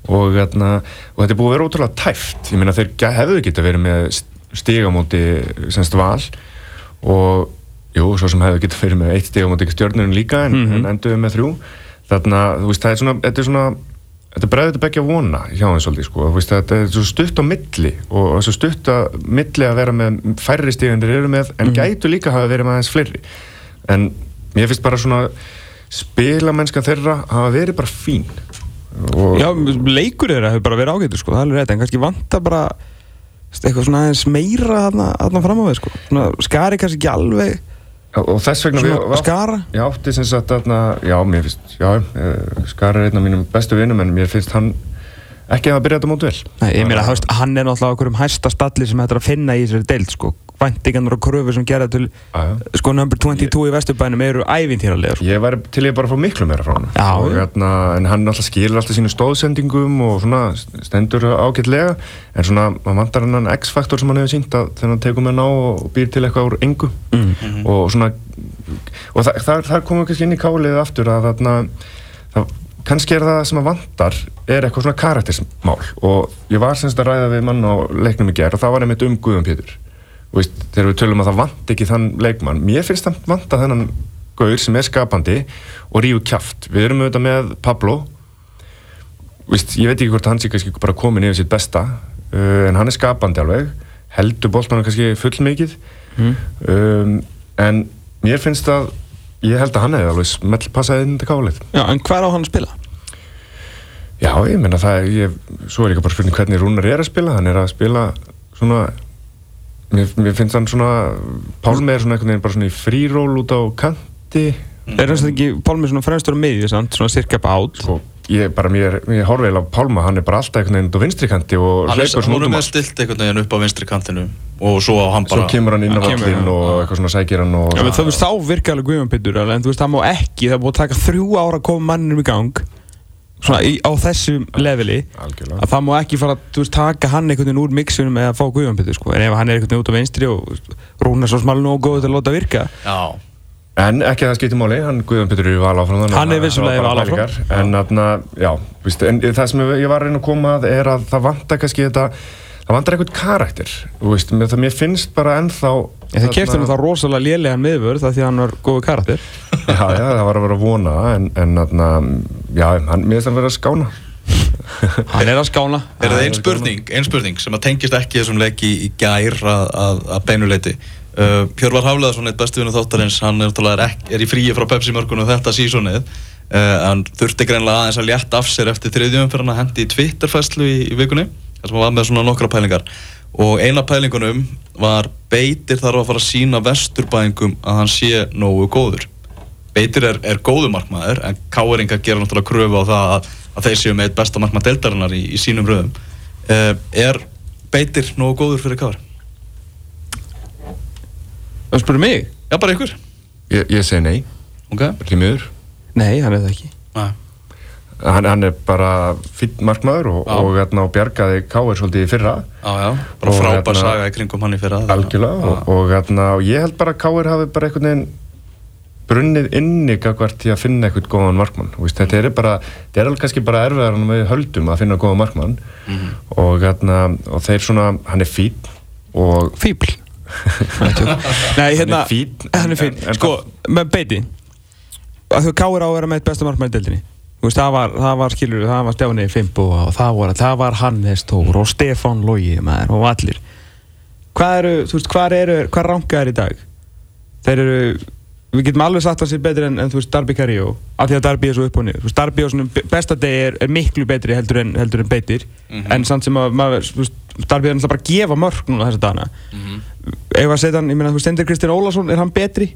og, þarna, og þetta er búið að vera ótrúlega tæft. Ég meina þeir hefðu geta verið með stigamóti semst val. Og jú, svo sem hefðu geta verið með eitt stigamóti stjörnurinn líka en, Mhm. en enduðu með þrjú. Þarna, þú veist, það er svona þetta er svona Þetta bregður þetta ekki að vona hjá þeim svolítið sko, Þú veist, þetta er svo stutt á milli og svo stutt á milli að vera með færri stígandir eru með en gætu líka hafa verið með aðeins fleiri. En mér finnst bara svona spilamennska þeirra hafa verið bara fín. Og Já, leikur þeirra hefur bara verið ágætur sko, það er rétt, en kannski vantar bara eitthvað svona aðeins meira þarna, þarna fram á við sko, svona skari kannski ekki alveg og þess vegna svona við, skara? Ég átti sem sagt þarna, já, mér finnst, já, eh, Skar er einn af mínum bestu vinnum en mér finnst hann ekki að byrja þetta mót vel. Nei, ég meina, hann er náttúrulega okkur um hæsta stalli sem þetta er að finna í þessari deild sko, væntingarnar og kröfur sem gera til já. sko number 22 í Vesturbænum eru ævintýralegar sko. Ég var til ég bara að fá miklu meira frá hann hérna, en hann alltaf skilur alltaf sínu stóðsendingum og svona stendur ágætlega. En svona, maður vantar hann X-faktor sem hann hefur sínt að þegar hann tekur með ná og býr til eitthvað úr engu. Mm. og svona og þa þar, þar komum við kannski inn í kálið aftur að þarna það, kannski er það sem að vantar er eitthvað svona karaktersmál. Og ég var semst að ræða við mann á leiknum í gerð og það var einmitt um Guðan Pétur veist, þegar við tölum að það vant ekki þann leikmann mér finnst það vanta þennan gaur sem er skapandi og ríu kjaft. Við erum auðvitað með Pablo. Veist, ég veit ekki hvort hann sé kannski bara komin yfir sitt besta uh, en hann er skapandi alveg. Heldur boltanum kannski full mikið um, en mér finnst að ég held að hann hefði alveg smell passaði inn til kálið Já, en hvað á hann að spila? já, ég menna það er- ég, svo er líka bara spurning hvernig Rúnar er að spila. Hann er að spila svona mér, mér finnst hann svona Pálmi er svona einhvern veginn bara svona í fríról út á kanti. Er þess að ekki Pálmi svona fremstur á miðju, sant? svona cirka upp át sko, ég bara, mér, mér horfi eiginlega á Pálma hann er bara alltaf einhvern veginn út á vinstri kanti og Hann er hleypur svona út er um með allt. stilt einhvern veginn upp á vinstri kantinu og svo hann svo bara kemur hann inn á Hann. vallin og eitthvað svona sækir hann og Já, menn þú veist, þá virka alveg alveg, en þú veist, það má ekki, það er búið að taka þrjú ára að koma manninum í gang svona í, á þessu leveli algjörlega að það má ekki fara að taka hann einhvern veginn úr mixunum eða fá Pétur sko. en ef hann er einhvern veginn út á vinstri og Rúnar svo smalinn og góð til að láta virka Já, En ekki að það skiptir máli, hann Guðjón Pétur er í val áfram þannig Hann er vissulega það var í val bara áfram. pælingar. En þarna, já, víst, en það sem ég var að reyna að koma að er að það vantar kannski þetta Það vantar eitthvað karakter Þú veist, mér, það, mér finnst bara ennþá en það kefti hann það rosalega lélegan miðvörð það því að hann var góðu karakter. Já, já, það var að vera að vona En, en þarna, já, hann, finnst hann vera að skána. Hann er að skána. Er það einn spurning, ein spurning sem að tengist ekki þessum leiki í gær að, að, að beinuleiti uh, Hjörvar Hafleðarsson, eitt bestu vinnu þáttarins hann er, ekki, er í fríi frá Pepsi mörgunum þetta sísonið. Uh, hann þurfti greinlega aðeins að létta af sér eftir þriðjum fyrir hann að hendi í Twitter-fæslu í, í vikunni þar sem hann var með svona nokkra pælingar og eina pælingunum var Beitir þarf að fara að sína vesturbæðingum að hann sé nógu góður. Beitir er, er góðu markmaður en Káeringa gera náttúrulega kröfu á það að, að þeir séu með eitt besta markmað deildarinnar í, í sínum röðum. Uh, Er Beitir nógu góður fyrir Káir? það spurði mig? Já, bara ykkur. Ég, ég segi nei, Ok. Því miður. Nei, hann er það ekki. Nei. Hann, hann er bara fýtt markmaður og, og, hérna, og bjargaði Káir svolítið í fyrra. Já, já, bara Og frábær hérna- saga í kringum hann í fyrra. algjörlega og, og, hérna, og ég held bara að Káir hafi bara einhvern veginn brunnið inni gagvart til að finna eitthvað góðan markmann. Þú veist, þetta er bara, þetta er alveg kannski bara erfiðar en við höldum að finna góðan markmann. Og, hérna, og þeir svona, hann er fín og fíbl Nei, hérna Hann er Hann en sko, með beiti að þú káir á að vera með eitt besta markmann í deildinni. Þú veist, það var, það var, skilur, það var Stjáni Fimbo og það var, það var Hannes Tór og Stefán Logi, maður, og allir. Hvað eru, þú veist, hvað eru, hvað ranga er í dag? Þeir eru, við getum alveg sagt að það sé betri en, en þú veist, Darby Carrillo af því að Darby er svo upp og niður, þú veist, Darby á svona be- besta degi er, er miklu betri heldur en, heldur en beitir, en samt sem að maður, þú veist, Darby er náttúrulega bara að gefa mörg núna þessa dagana. Ef að setja hann, ég meina, þú veist, Stendur Kristinn Ólason, er hann betri?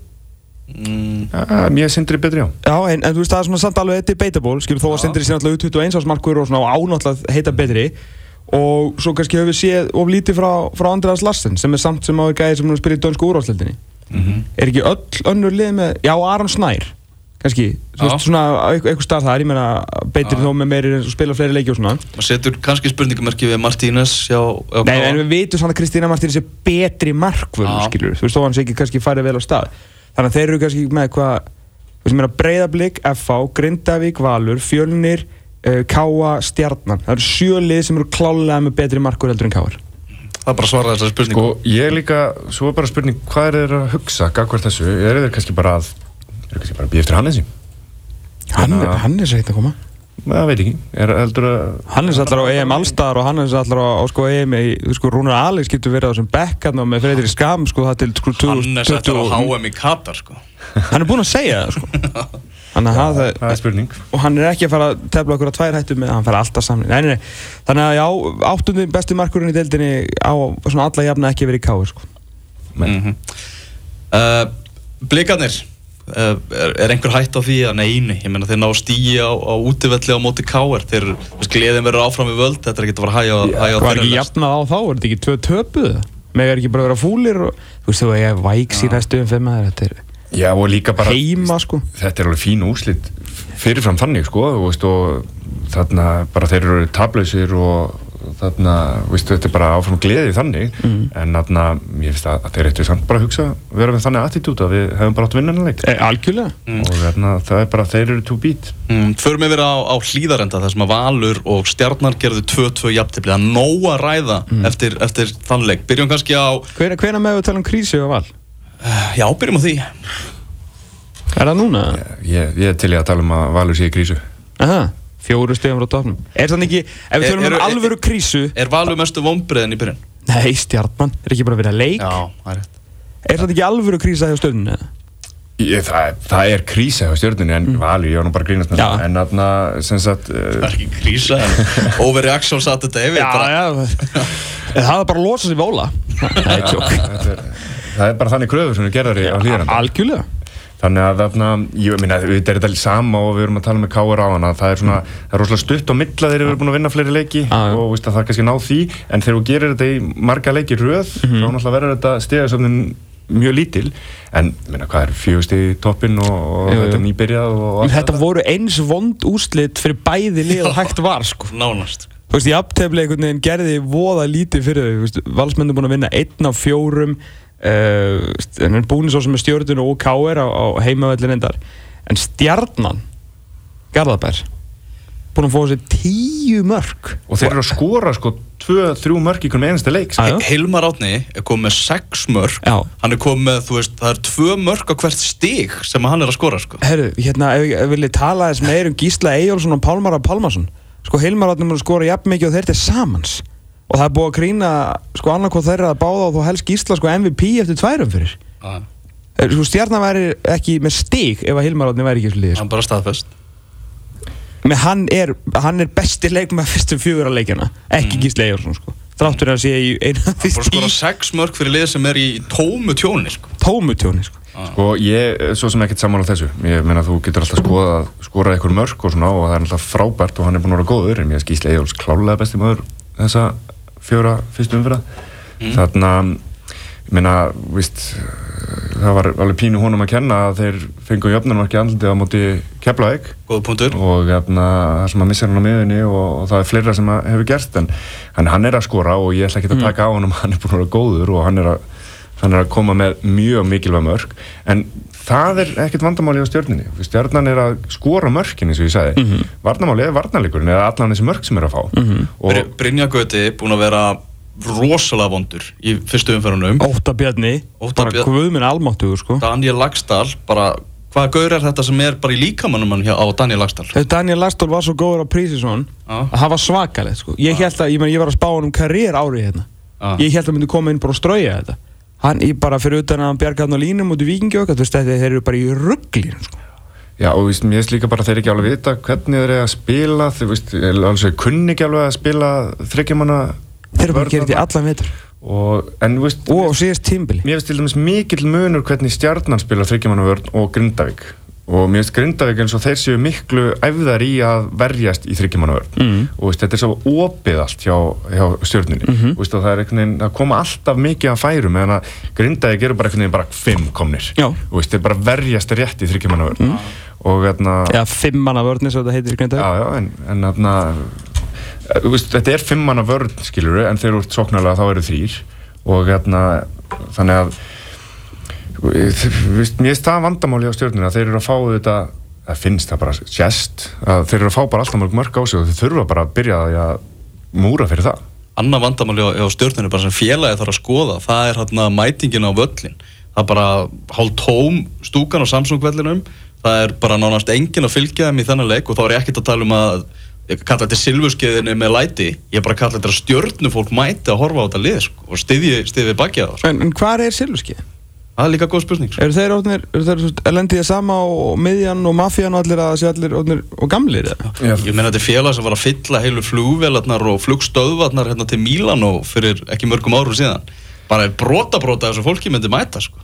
Mm, Ja, Mér sindri betri á Já, en, en þú veist, það er svona samt alveg debatable, skilur, þó að Sindri sé náttúrulega 21 ásmarkur og svona ánáttúrulega heita betri. Og svo kannski höfum við séð of lítið frá, frá Andreas Larsen sem er samt sem á gæði sem er að spila í dönsku úrváðsleldinni er ekki öll önnur lið með, já, Aron Snær kannski, þú Já. veist, svona eitthvað, eitthvað stað þar, ég meina, beitir þó með meiri og spila fleiri leiki og svona. Maður setur kannski spurningamerki við Martínez hjá, hjá Nei, en við vitum svona að Kristína Martín sé betri markvöld, Já. skilur þú veist, þó hann sé ekki kannski farið vel á stað þannig að þeir eru kannski með hvað þú veist, mér að Breiðablík, FH, Grindavík, Valur Fjölnir, uh, Káa, Stjarnan. Það eru sjö lið sem eru klálega með betri markvöld heldur en Káar það er bara að svara þessari spurningu. Sko, ég líka, svo er bara spurning hvað er þeir að hugsa, gagvart þessu? Er þeir kannski bara að er kannski bara að býja eftir Hannesi hann, Þannig að- hann er sætt að koma það veit ekki, er heldur að hann er allar á EM Allstar og hann er allar á, á sko, EM í, þú sko, Rúnar Alex getur verið á þessum bekkarn og með Freyrir Skam sko, það til sko, Hannes eftir á 2020 HM í Katar sko. hann er búinn að segja það sko. Þannig að það, það er spurning og hann er ekki að fara að tefla okkur að tvær hættu með hann fara alltaf saman nei, nei, nei. þannig að já, áttundi besti markurinn í deildinni á svona alla jafna ekki verið í káir sko. mm -hmm. uh, Blikarnir er, er einhver hætt á því að neini ég meina þeir ná stíi á, á útivelli á móti káir þeir, gleðin verður áfram við völd. Þetta er ekki að fara að hæja á þeirra ekki lest. jafnað á þá, er þetta ekki tvö töpuð? Með er ekki bara að vera fúlir og, þú veist þú að ég er væks í næstu um fimm að þetta er já og líka bara heima sko. Þetta er alveg fín úrslit fyrirfram þannig sko þú veist og þarna bara þeir eru tablausir og þarna, veistu, þetta er bara áfram gleði þannig en þarna, ég finnst að, að þeir eittu samt bara að hugsa, vera með þannig attitút að við hefum bara átt að vinna hennar leik. E, algjörlega. Og þarna, það er bara, þeir eru to beat. Mm, förum við vera á, á hlýðarenda þar sem að Valur og Stjarnar gerðu 2-2 jafntefli. Að nóg að ræða eftir, eftir þann leik. Byrjum kannski á, hvena, hvena með við tala um krísu og val? Já byrjum á því. Er það núna? ég, ég er til í að tala um að Valur sé í krísu. Aha, fjóru stegum frá topnum er það ekki, ef við tölum um alvöru krísu er Valur mestu vombriðin í byrjun? nei, stjartmann, er ekki bara að vera leik. Já, það er rétt. Er það ekki alvöru krísa hjá? Ég, það, það er krísa á stjórnunni en Valur, ég var nú bara að grínast með Já. það. En þarna, sem sagt Það uh, er ekki krísa en overreaction satt þetta yfir bara, já. Það er bara að losa sig við Óla. Það er tjók er, það er bara þannig kröfur sem við gerðar á hlýðaranda algjörlega Þannig að þarna, ég meina, þetta er þetta sama og við erum að tala með K.R. á hana það er svona, það er rosalega stutt á milla þeir eru búin að vinna fleiri leiki já. og veist, að það er kannski ná því, en þegar þú gerir þetta í marga leiki röð, Mhm. þá náttúrulega verður þetta stegasöfnin mjög lítil en, meina, hvað er, fjögust í toppin og, og Jú, jú. þetta er nýbyrjað og allt þetta voru eins vond úslit fyrir bæði lið og hægt var sko nánast Þú veist, í aftefli einhvern veginn gerði voða lítið fyrir þau, þú veist, valsmenn er búin að vinna einn af fjórum uh, en er búin svo sem er stjórnun og KR á, á heimavellin endar en stjarnan Garðabær búin að fá sér tíu mörg og þeir eru að skora sko tvö, þrjú mörk í hvernig einasta leik sko. Já. Hilmar Átni er komið með 6 mörg Já. hann er komið með, þú veist, það er 2 mörg á hvert stig sem hann er að skora sko. Herru, hérna, ef ég vilja tala þess meir um Gísla Eyjólfsson og Pálmar Pálmarsson sko, Hilmar átnum að skora jafn mikið og þeir til samans og það er búið að grína sko annarkoð þeirra að báða og þú helst Gísla sko MVP eftir tværum fyrir. Eh, sko, stjarnan væri ekki með stig ef að Hilmar átni væri ekki í þessu liði sko. hann bara staðfest. Men hann er, hann er besti leikmaður fyrstu fjögur að leikjana ekki Gísla Eyjólfsson sko. Þráttur að sé í einu af því hann bara skora 6 mörg fyrir lið sem er í tómu tjóni sko. tómutjóni sko. Sko, ég, svo sem ekkert sammála þessu. Ég meina þú getur alltaf skoða skorað eitthvað mörk og svona og það er alltaf frábært og hann er búin að vera góður en ég skýsla Egil's klálega besti maður þessa fjóra fyrstu umfyrða mm. þarna ég meina, víst það var alveg pínu honum að kenna að þeir fengu jöfnarmarki andlitið á móti punktur. Og jafna, það sem að missa hann á miðunni og, og það er fleira sem að hefur gerst en hann, hann er að skora og ég ætla ekki að taka á honum hann er búin að vera góður og hann er að hann er að koma með mjög mikilvæg mörg en það er ekkert vandamáli á stjörninni stjörnan er að skora mörkin eins og ég sagði, mm varnamáli er varnarleikurinn eða allan þessi mörg sem er að fá. Mhm. og Bry- Brynja Gauti búin að vera rosalega vondur í fyrstu umferðunum. Óta Bjarni, Ótta bara Bjarni. guðminn almáttugur sko. Daniel Lagstall, bara hvaða gaur er þetta sem er bara í líkamannum hann hjá á Daniel Lagstall Þegar Daniel Lastól var svo góður á Prísisson Já. að það var svakalegt sko. Ég held að, ég, meni, ég var að spá hann um karriér árið hérna. Já. Ég held að hann myndi koma inn bara og strauja þetta Hann, ég bara fyrir utan að hann bjarga hann á línum út í þetta, þeir eru bara í rugglínu sko. Já, og víst, mér finnst líka bara að þeir ekki alveg vita hvernig þeir eru að spila, þeir veist, alveg kunni ekki alveg að spila þryggjumanna Þeir eru bara að gera þetta í allan vetur. Og, en veist, Og síðast tímbili mér finnst til dæmis mikill munur hvernig stjarnan spila þryggjumanna vörn og Grindavík og mér finnst Grindavík eins og þeir séu miklu æfðar í að verjast í þryggjumanna vörn mm. og veist, þetta er svo opið allt hjá, hjá stjörnunni Mhm. veist, og það er einhvern veginn, það koma alltaf mikið að færum meðan að Grindavík eru bara einhvern veginn bara fimm komnir Já. og þeir bara verjast rétt í þryggjumanna vörn og hérna Eða fimm manna vörni, svo þetta heitir Grindavík. Já, já, en, en þarna eh, þetta er fimmanna vörn skilur en þegar þú ert sóknarlega þá eru þrýr og hérna þannig að mér finnst það vandamáli á stjórnina þeir eru að fá þetta það finnst það bara sérst að þeir eru að fá bara alltaf mörg mörg á sig og þeir þurfa bara að byrja að, múra fyrir það Anna vandamáli á, á stjórninu bara sem félagi þarf að skoða það er hérna mætingin á völlin það er bara hálf tóm stúkan á Samsung vellinum það er bara nánast enginn að fylgja þeim í þennan leik og þá er ég ekkert að tala um að kalla þetta silfurskeiðinu með læti ég bara kalla þetta stjórnu fólk mæti að horfa á þetta lið sko, og styðji, styðji bakið á það sko. En, en hvað er Silvurskið? Það er líka góð spurning sko. Eru þeir ótnir, eru þeir lendið sama og miðjan og mafían og allir að það sé allir ótnir og gamlir eða? Já, ég meina þetta er félag sem var að fylla heilu flugvelarnar og flugstöðvarnar hérna til Mílanó fyrir ekki mörgum árum síðan bara brota brota þessu fólki myndi mæta sko.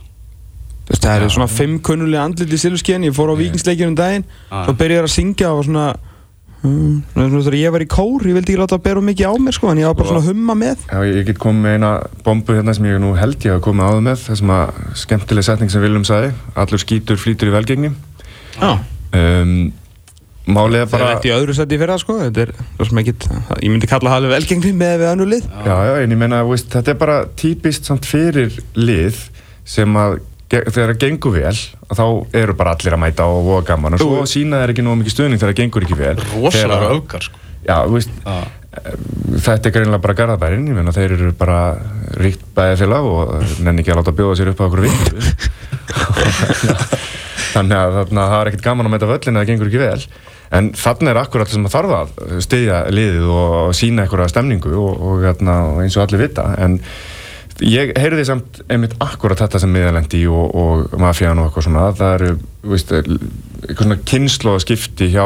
Veist, það eru svona fimm kunnulega andlit í Silvurskiðin, ég fór á vikingsleikjum um daginn, svo byrjaði ég að syngja og svona, svona, svona þegar ég var í kór, ég vildi ekki láta að bera mikið á mér sko, en ég var bara svona að humma með. Já, ég get komið með eina bombu hérna sem ég nú held ég að koma áður með það sem að skemmtileg setning sem Viljum sagði allur skítur flýtur í velgengni Já. um, Málið er Það er bara eftir í öðru seti fyrir það sko, þetta er svo sem ekkit, ég myndi kalla það alveg velgengni með við annu lið. Já, já, en ég meina, þú veist, þetta er bara típist samt fyrir lið sem að þegar það gengur vel þá eru bara allir að mæta og voða gaman. Og svo sína þeir ekki nógu mikið stuðning þegar það gengur ekki vel. Rosalega öfgar sko. Já, veist, Já. þetta er greinlega bara garðabærin, ég meina þeir eru bara ríkt bæði félag og nenni ekki að láta bjóða sér upp á okkur vinn þannig að það er ekkert gaman að mæta völlin eða það gengur ekki vel. En þannig er akkurat sem að þarf að styðja liðið og sína eitthvað stemningu og, og, og eins og allir vita. En ég heyrði samt einmitt akkurat þetta sem miðalendi og, og mafían og eitthvað svona það eru, þú veist, eitthvað svona kynnslóðaskipti hjá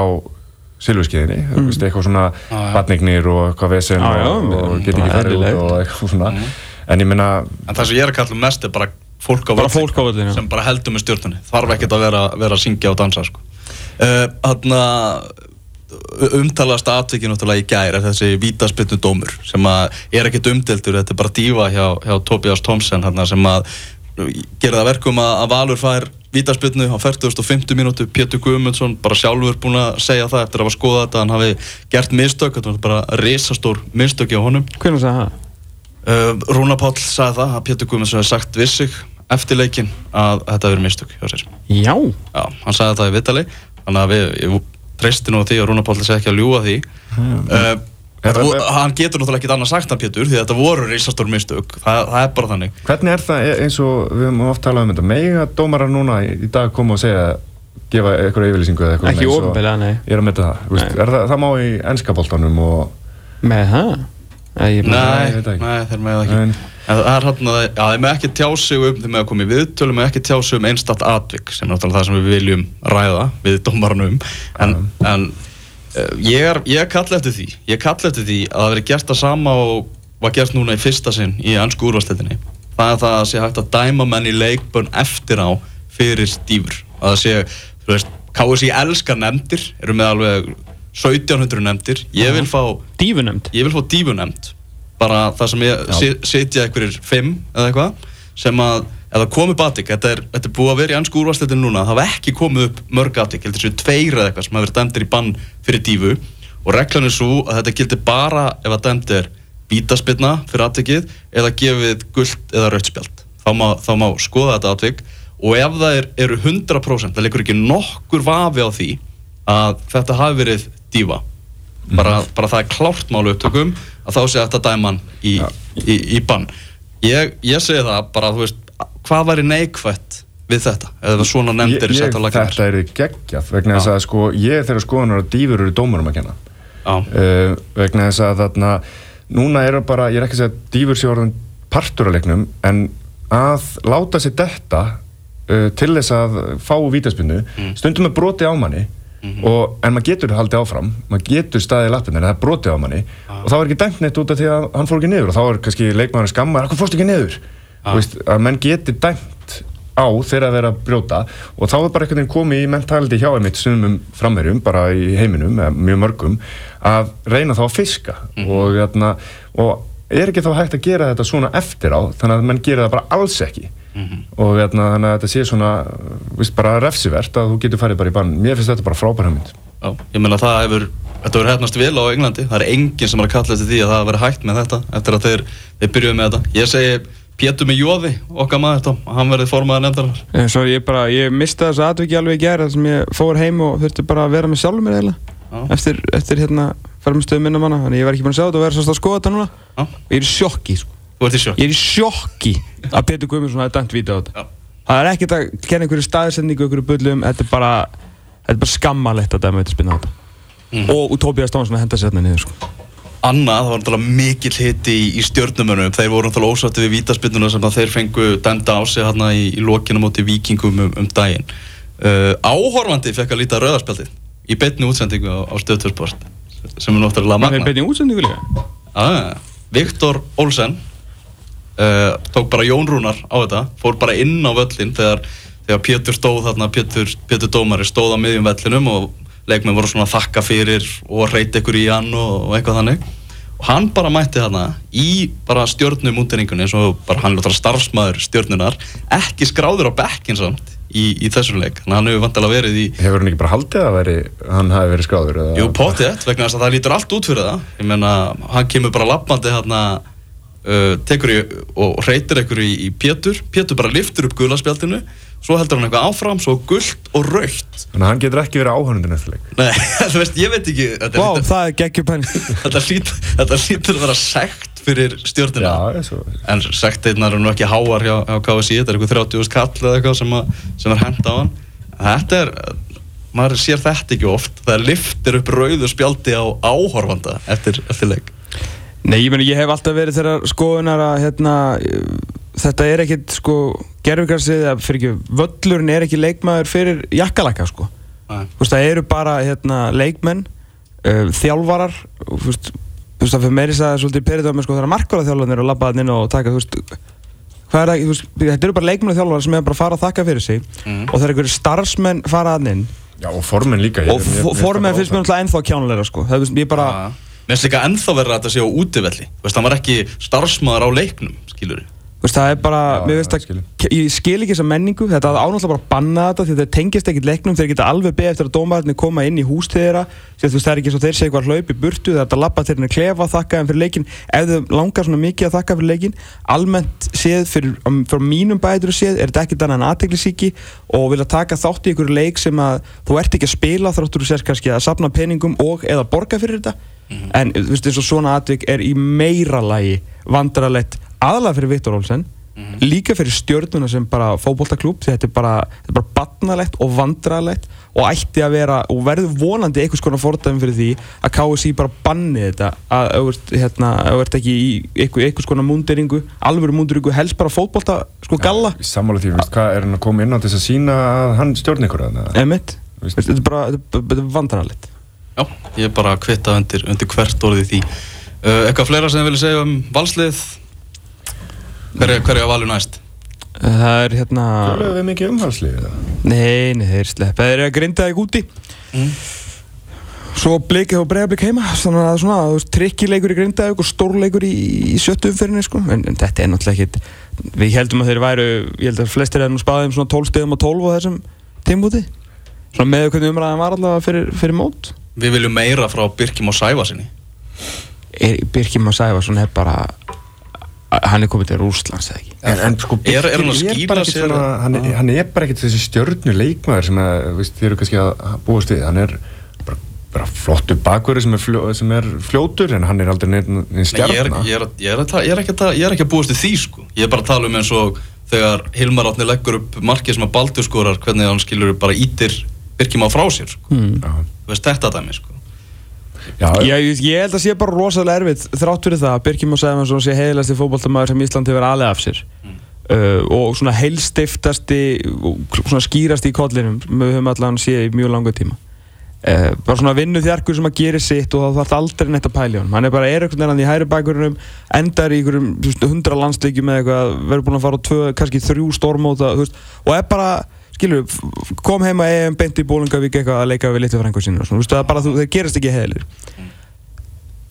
Silvurskeiðinni, mm. veist, eitthvað svona já. batningnir og eitthvað vesen já, og, og mm, get ekki farið út og eitthvað svona en ég meina, en það sem ég er að kalla mest er bara fólk á já. sem bara heldur með stjórnunni þarf ekkert að vera, vera að syngja og dansa sko. uh, Þannig að umtalast atvikið náttúrulega í gær er þessi vítaspinnu dómur sem að er ekkert umdeltur, þetta er bara dífa hjá, hjá Tobias Thompson hana, sem að gera það verkum að, að Valur fær vítaspinnu á 40.50 mínútu Pétur Guðmundsson bara sjálfur búin að segja það eftir að hafa skoðað þetta hann hafi gert mistök, þetta var bara risastór mistök hjá honum Hvernig sagði það? Uh, Rúna Páll sagði það að Pétur Guðmundsson hefði sagt við sig eftir leikin að þetta hefur mistök hjá sér. Já. Já, hann sagði þetta í vitali þannig að við, ég treysti nú á því að Rúna Páll segi ekki að ljúga því uh, þetta, vo- hann getur náttúrulega ekkert annað sagt hann Pétur því að þetta voru reysastór mistök það, það er bara þannig hvernig er það e- eins og við höfum oft talað um þetta mega dómarar núna í, dag koma og segja gefa eitthvað yfirlýsingu eða eitthvað Ekki og- ofinbeglega, nei. Ég er að mynda það, er það, það má í ennskaboltanum og Með það? Nei. Nei, nei, þeir með það ekki En- En það er hann að, með ekki tjá sig um þeir með að koma í viðtölu, með ekki tjá sig um einstatt atvik sem er náttúrulega það sem við viljum ræða við dómaranum en, en uh, ég er, ég er kall eftir því ég kall eftir því að það veri gert það sama og var gert núna í fyrsta sinn í ansku úrvarsleitinni það er það að sé hægt að dæma menn í leikbönn eftir á fyrir dýfur. Að það sé, þú veist, KSI elskar nefndir, eru með alveg 1700 nefndir, ég vil fá Dífunemnd. Bara það sem ég sitja einhverjir fimm eða eitthvað sem að ef það komi batik, þetta er, þetta er búið að vera í ansku úrvarsleitin núna, það hafa ekki komið upp mörg atik, heldur þessu tveir eða eitthvað sem hafa verið dæmdir í bann fyrir dífu og reglan er svo að þetta gildir bara ef að dæmd er vítaspilna fyrir atikið eða gefið gullt eða rautspjald þá þá má skoða þetta atvik. Og ef það er, eru 100% það leikur ekki nokkur vafi á því að þetta hafi verið dífa bara, bara það er klárt málu upptökum að þá sé þetta dæman í Já, í, í bann. Ég, ég segi það bara, þú veist hvað væri neikvætt við þetta eða svona nefndir Ég- ég- Þetta er geggjað vegna þess að sko ég þeirra skoðunar að dýfur eru dómarum að kenna. Uh, vegna þess að þarna núna er bara, ég er ekki að segja að dýfur sé orðin partur af leiknum en að láta sér detta uh, til þess að fá vítaspinnu stundum er broti á manni og, en maður getur haldið áfram maður getur staðið en það er broti á manni. Og þá er ekki dæmt neitt út af því að hann fór ekki niður. Og þá er kannski leikmaður skammar, hvað fórst ekki niður? Ah. Veist, að menn geti dæmt á þegar að vera að brjóta. Og þá er bara einhvern veginn komið í mentality hjá einmitt sumum framverjum, bara í heiminum mjög mörgum, að reyna þá að fiska. Og, þarna, og er ekki þá hægt að gera þetta svona eftir á, þannig að menn gera það bara alls ekki og þarna, þannig að þetta sé svona vist, bara refsivert að þú getur farið bara í bann mér finnst þetta bara frábær hugmynd já, ég meina það hefur Þetta verður hefnast vel á Englandi, það er enginn sem er að kalla eftir því að það verður hægt með þetta eftir að þeir, þeir byrjuðu með þetta. Ég segi Pétur með Jóði, okkar maður Tom, hann verði formaður nefndarinnar. En svo ég bara, ég misti þessu atviki alveg í gæra þar sem ég fór heim og þurfti bara að vera með sjálfur mér eiginlega Já. eftir, eftir hérna, fara með stöðu minna manna þannig ég var ekki búinn að sjá þetta og verið svolítið að skoða þetta núna Já. og ég er í sjokki, sko. Þú ert í sjokk. ég er í sjokki að Petur Guðmundsson hafi dæmt víta á þetta það er ekkert að kenna einhverju staðsendingu einhverju bullum, þetta er bara þetta er bara skammalegt að dæma þetta spinna á þetta Mhm. og, Tobias Dónsson að henda sér hérna niður, sko. Anna, það var náttúrulega mikill hiti í, í stjórnumönum. Þeir voru náttúrulega ósátti við vítaspinnuna sem þeir fengu dæmda á sig hérna í, í lokinu móti vikingum um, um daginn. Uh, áhorfandi fekk að líta rauðarspjaldið í beinni útsendingu á, á stöðtöðsport sem er náttúrulega Það er magna. beinni útsendingu líka Ah, Viktor Olsen uh, tók bara Jón Rúnar á þetta fór bara inn á völlin þegar, þegar Pétur stóð þarna Pétur, Pétur Dómari stóð á miðjum vellinum og leikmenn voru svona að þakka fyrir og reyta ykkur í hann og, og eitthvað þannig og hann bara mætti þarna í bara stjórnum útendingunni eins og bara hann er náttúrulega starfsmæður stjórnunar ekki skráður á bekkin samt í, í þessum leik þannig að hann hefur vantilega verið í hefur hann ekki bara haldið að veri, hann hafi verið skráður? Jú, pottið, vegna þess að það lítur allt út fyrir það Ég meina, hann kemur bara lappandi hérna uh, tekur í og reytir einhverju í, í Pétur. Pétur bara liftur upp gulaspjaldinu svo heldur hann eitthvað áfram, svo gult og raukt þannig að hann getur ekki verið áhörnundin eftir leik. Nei, þú veist, ég veit ekki Þetta, Vá, wow. það er geggjupæling þetta, lít, þetta lítur að vera sekt fyrir stjórnina. Já, svo, En sekteinar eru nú ekki háar hjá, hjá KSI Þetta er eitthvað 30 kall eða eitthvað sem, að, sem er henda á hann. Þetta er, maður sér þetta ekki oft. Það liftir upp rauðu spjaldi á áhorfanda eftir, eftir leik Nei, ég meni, ég hef alltaf verið þeirra skoðunar að hérna, þetta er ekkit sko, ekki, völlurinn er ekki leikmaður fyrir jakkalaka sko. Veist, það eru bara hérna, leikmenn, uh, þjálfarar, veist, veist, það fyrir meiri að svolítið perið á mig sko, þegar markvara þjálfarnir og labbaðan inn og taka, þú veist, hvað er það, þetta eru bara leikmenn og þjálfarar sem er bara að fara að þakka fyrir sig Mhm. og þegar einhverju starfsmenn fara að inn já, og formin líka og formenn finnst mér náttúrulega ennþá kjánulega sko, það er, ég bara, Ja. Mér finnst líka ennþá verið að þetta sé á útivelli. Þú veist, hann var ekki starfsmaður á leiknum, skilur Þú veist, það er bara, Já, veist að, skil. ég skil ekki þessa menningu, þetta er ánáttúrulega bara að banna þetta því þeir tengist ekkert leiknum, þeir geta alveg beðið eftir að dómararnir koma inn í hús þeirra, því að það er ekki svo þeir segja hvað hlaup í burtu, það er að labba til henni klefa að þakka þeim fyrir leikin, ef þau langar svona mikið að þakka fyrir leikin, almennt séð fyrir, um, fyrir mínum bæður séð, er þetta ekkert annað en aðteglisíki og vilja taka þátt í einhverju leik sem að þú ert ekki að spila þráttur þú sérst kannski að sapna peningum og eða borga fyrir þetta, en þú veist, eins og svona atvik er í meira lagi vandrarlegt aðalega fyrir Viktor Olsen líka fyrir stjörnuna sem bara fótboltaklúb því þetta er bara, þetta er bara batnalegt og vandrarlegt og ætti að vera og verður vonandi einhvers konar fordæmi fyrir því að KSI bara banni þetta að ef þú ert, hérna, ekki í einhver, einhvers konar múnderingu, alvöru múnderingu helst bara fótbolta, sko galla. sammála því, veist, hvað er hann að koma inn á til þess að sína að hann stjórn ykkur að það emitt, Veist- þetta er bara vandrarlegt Já, ég er bara að kvitta undir, undir hvert orðið því. Uh, Eitthvað fleira sem þið viljið segja um valslið Hver er, hver er að valju næst? það er hérna Tölum við mikið umhalslið Nei, nei, þeir sleppa Þeir eru að grinda þig úti Mm. Svo blikið og bregðarblik heima Þannig að svona, þú veist, trikkileikur í grindaðug og stórleikur í, í sjöttu umferðinni sko. en, en þetta er náttúrulega ekkit Við heldum að þeir væru, ég held að flestir hefði nú spáðið um svona 12 stegum og 12 á þessum tímbúti Svona með hvernig umræðan var allavega fyrir, fyrir mót Við viljum meira frá Birkim og Sævarsinni Hann er komið til Rússlands eða ekki En, en sko, Er- er hann sér- svona, hann, er- hann er bara ekkert þessi stjörnu leikmaður sem að, veist, þið eru kannski að búast við hann er bara, bara flottur bakverði sem, er fljó, sem er fljótur en hann er aldrei neinn Nei, ég, er, ég, er, að- ég, er ég, er ekki að ta- ég er ekki að búast til því sko. Ég er bara að tala um eins og þegar Hilmar Átni leggur upp markið sem að Baldur skorar hvernig hann skilur bara ítir Birkjum á frá sér sko. Já. Þú veist þetta dæmi sko. Já, Ég, ég, held að sé bara rosalega erfitt þrátt fyrir það að Birkjum og Sæfansson sé heiðilegasti fótballtamaður sem Ísland hefur alveg af sér. Uh, og svona heilstiftasti og svona skýrasti í kollinum við höfum allan séð í mjög langa tíma. Uh, bara svona vinnu þjarkur sem að gera sitt og það þarf aldrei neitt að pæla í honum. Hann er bara er einhvern veginn í hæri bakverðunum endar í einhverjum hundra landsleikjum eða eitthvað verður búin að fara á tvö, kannski þrjú veist, og er bara skilur, kom heima EM beint í Bólingavík eitthvað að leika við litlu frængu sínu og svona, þú veist, það er bara, þú, það gerast ekki heilir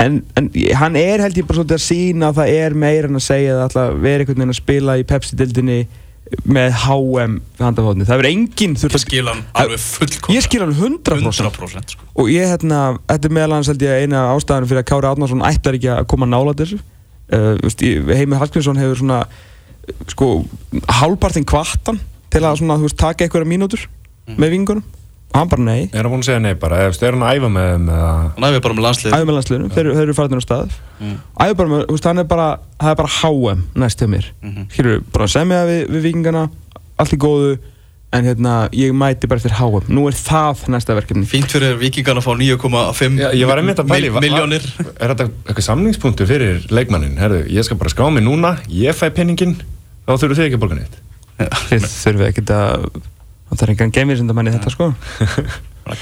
en, en hann er held ég bara svolítið að sína að það er meira en að segja að alltaf vera einhvern veginn að spila í Pepsi-dildinni með HM handafóðni, það verður enginn þurft Ég skil hann alveg fullkom ég skil hann 100%, 100% sko. og ég hérna, þetta er meðal hans held ég eina ástæðan fyrir að Kári Átnarsson ætlar ekki að koma nála þessu. Uh, Heimir Hallgrímsson hefur svona sko, hálpartinn kvartan til að svona, þú veist, taka einhverja mínútur með vingunum. Og hann bara nei. Er hann búin að segja nei bara? Eða, er hann að æfa með þeim eða Hann æfir bara með landslið æfum með landsliðinu, þeir, þeir eru farinir á stað Mm. æfum bara með, þú veist, hann er bara það er bara HM næst hjá mér. Mhm. skilur, bara semja við, við vikingana allt í góðu. En hérna, ég mæti bara eftir HM nú er það næsta verkefni. Fínt fyrir vikingarna að fá 9,5 Já, ég var einmitt að pæli mil- milljónir. Er þetta eitthvað samningspunktur fyrir leikmannin? Herðu, ég skal bara skrá mig núna. Ég fæ penningin Þá þurfum þið ekki að borga neitt þið þurfum ekkert að það er engan geimvísindamann í þetta sko.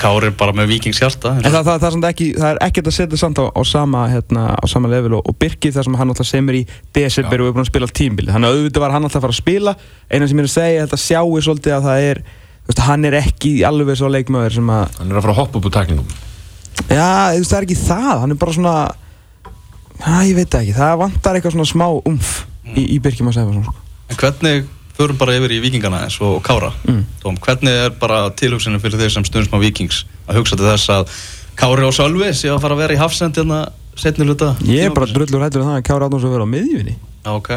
Kári er bara með vikingshjarta en það, það, það, það er ekkert að setja samt á, á sama hérna, á sama level og, og Birki þar sem hann alltaf semur í desember og er búin að spila tímbili þannig að auðvitað var hann alltaf að fara að spila. Eina sem ég er að segja, þetta sjáu svolítið að það er veist, hann er ekki alveg svo leikmaður sem að Hann er að fara að hoppa upp úr taklingum Já, veist, það er ekki það, hann er bara svona Já, ég veit ekki, það vantar eitthvað svona smá umf í, í Birkjum að segja svona sko. En hvernig förum bara yfir í vikingana eins og Kára Mm. Tóm, hvernig er bara tilhugsunum fyrir þeir sem stundum á vikings að hugsa til þess að Kári og Sölvi sé að fara að vera í hafsend hérna setni hluta Ég er bara drullur hættur um það að Kjára Átnáns að vera á miðjunni Já, ok,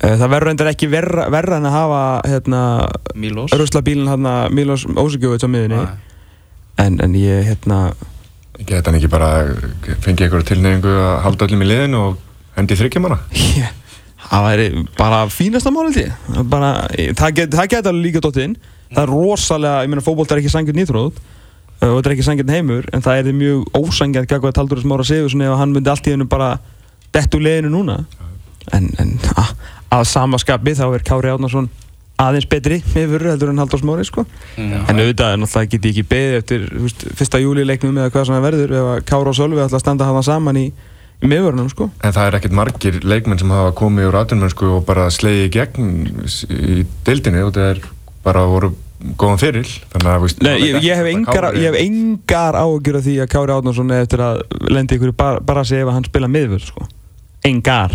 Eh, Það verður reyndar ekki verra, verra en að hafa hérna, Mílos ruslabílinn hérna, Milos Ósugjóvits á miðjunni Nei. en, en ég hérna Geta hann ekki bara fengið eitthvað tilneyingu að halda öllum í liðinu og hendi þryggjamanna? ég, það væri bara fínasta mál held ég Það það get- alveg líka dótt inn það er rosalega, ég meina fótbolt er ekki sangjörn nýþróð og þetta er ekki sangjörn heimur en það er mjög ósangjörn gagvað Taldur Smára Sigursson ef hann myndi allt í hennu bara dett úr liðinu núna en, en að, að sama skapi þá er Kári Átnarsson aðeins betri yfir heldur en Halldór Smári sko. Mm. en auðvitað alltaf get ég ekki beðið eftir fyrsta júli leiknum eða hvað sem það verður ef að Kára og Sölvi ætla að standa hana saman í, í miðvörunum sko. En það er ekkert margir leikmenn sem hafa komið úr atvinnmennsku og bara slegið í gegn í deildinni og það er bara voru góðan fyrir þannig að veist, Nei, ég, ég, hef engar, ég hef engar af því að Kári Átnarsson er eftir að lendi ykkur bara, bara að segja ef hann spila miðvörð sko. engar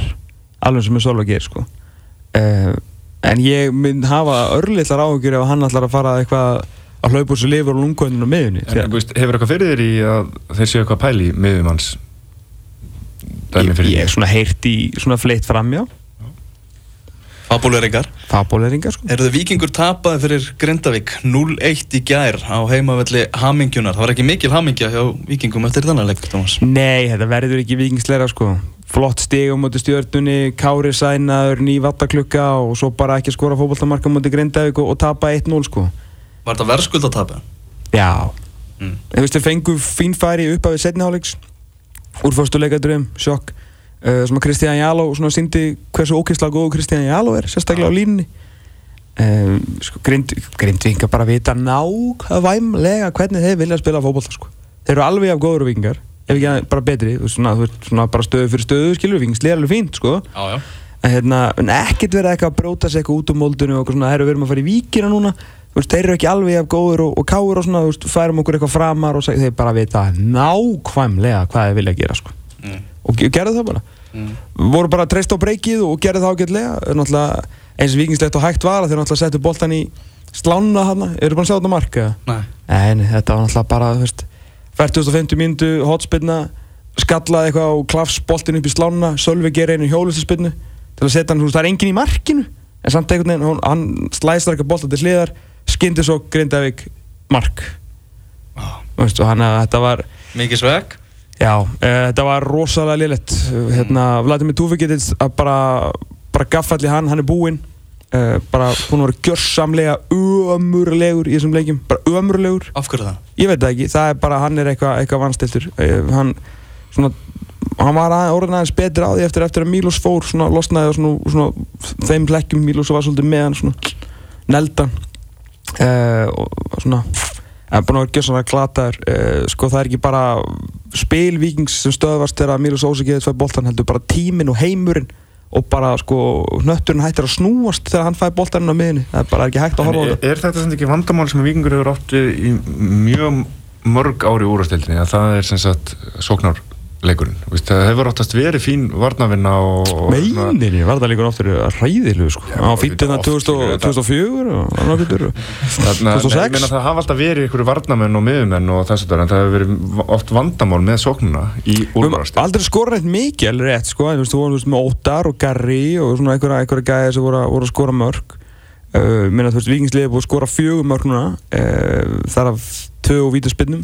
alveg sem er Sölvi að gera sko. uh, en ég mynd hafa örlitlar áhugjur ef hann ætlar að fara eitthvað að hlaupa úr sér lifur og lungkvöndinu miðunni En veist, hefur eitthvað fyrir þér í að þeir séu eitthvað pæli miðum hans ég, fyrir ég er svona heyrt í svona fleitt framjá Fabuleringar fabóleringar sko. Eru þið vikingur tapaði fyrir Grindavík 0-1 í gær á heimavelli hamingjunar Það var ekki mikil hamingja hjá vikingum eftir þannig leik, Thomas Nei, þetta verður ekki vikingsleira sko. flott stig á móti stjörnunni Kári sænaður, ný vattaklukka og svo bara ekki skora fótballtamarka á móti Grindavík og, og tapa 1-0 sko. Var þetta verðskuld að tapa? Já Mm. Þú veist, þeir fengu fín færi upp af við setniháleiks úr fyrstu leikadröðum, sjokk. Uh, sem að Kristján Jáló svona síndi hversu ókýrslega góð Kristján Jáló er sérstaklega á línunni. Um, sko, grind, Grindvingar bara vita nákvæmlega hvernig þeir vilja spila fótbolta sko. þeir eru alveg af góður vikingar ef ekki að- bara betri, svona, svona bara stöðu fyrir stöðu, skilur, vikingsli er alveg fínt sko. Já, já. En, hérna, en ekkert verið eitthvað að bróta sig eitthvað út úr moldinu og svona, herru, við erum að fara í víkina núna veist, þeir eru ekki alveg af góður og, og káur og svona, þú veist, færum okkur eitthvað framar og þeir bara vita nákvæmlega hvað þeir vilja gera, sko mm. og ge- gerðu það bara Mm. voru bara treyst á breykið og gerðu það ágætlega náttúrulega eins vikingslegt og hægt var að þeir náttúrulega settu boltan í slána hana, eru búin að sjá þetta marka? Nei Nei, nei, þetta var náttúrulega bara, þú veist 4050 mínútu, hotspinna skallaði eitthvað og klafs boltin upp í slána Sölvi gerir einu hjólustaspinnu til að setja hann, þú veist, það er engin í markinu en samt einhvern veginn, hann slæstar eitthvað bolta til hliðar skyndi svo Grindavík mark. Veist, og hann að þetta var Mikið sveg Já, uh, þetta var rosalega liðlegt hérna, Vladimir Tufikitis að bara, bara gaffalli hann, hann er búinn. Uh, bara búinn að vera gjörsamlega ömurlegur í þessum leikjum. Bara ömurlegur, Af hverju það? ég veit það ekki. Það er bara, hann er eitthvað eitthva vanstiltur uh, hann, svona, hann var að, orðin aðeins betri á því eftir, eftir að Milos fór svona losnaði og svona, svona þeim plekkjum, Milos var svolítið með hann svona neldan uh, og svona en búin að vera gjössanlega glataður. Uh, sko það er ekki bara spil vikings sem stöðvast þegar Milos Ósegið fæði boltan heldur bara tíminn og heimurinn og bara sko hnötturinn hættir að snúast þegar hann fæði boltaninn á miðinni það er bara ekki hægt að horfa á þetta. er þetta sem ekki vandamál sem vikingur hefur átt við í mjög mörg ári úrastildinni að það er sem sagt sóknarleikurinn Vist, það hefur áttast verið fín varnavinna og, og svona- Meinir, var það líka oftur ræðilu sko? Á fýttina oft, skilur við, 2004 og annar hlutur? Þarna, nei, 2006? ég meina, það hafa alltaf verið ykkur varnamenn og miðumenn og þess að það en það hefur verið oft vandamál með sóknuna í úrvarstil aldrei skorað eitt mikið alveg rétt sko, þú veist, þú veist, með Óttar og Garri og svona einhverja, einhverja gæði sem voru, að- voru að skora mörg minna þú veist, vikingsliði búið að skora fjögur mörg núna uh, þar af tvö úr vítaspinnum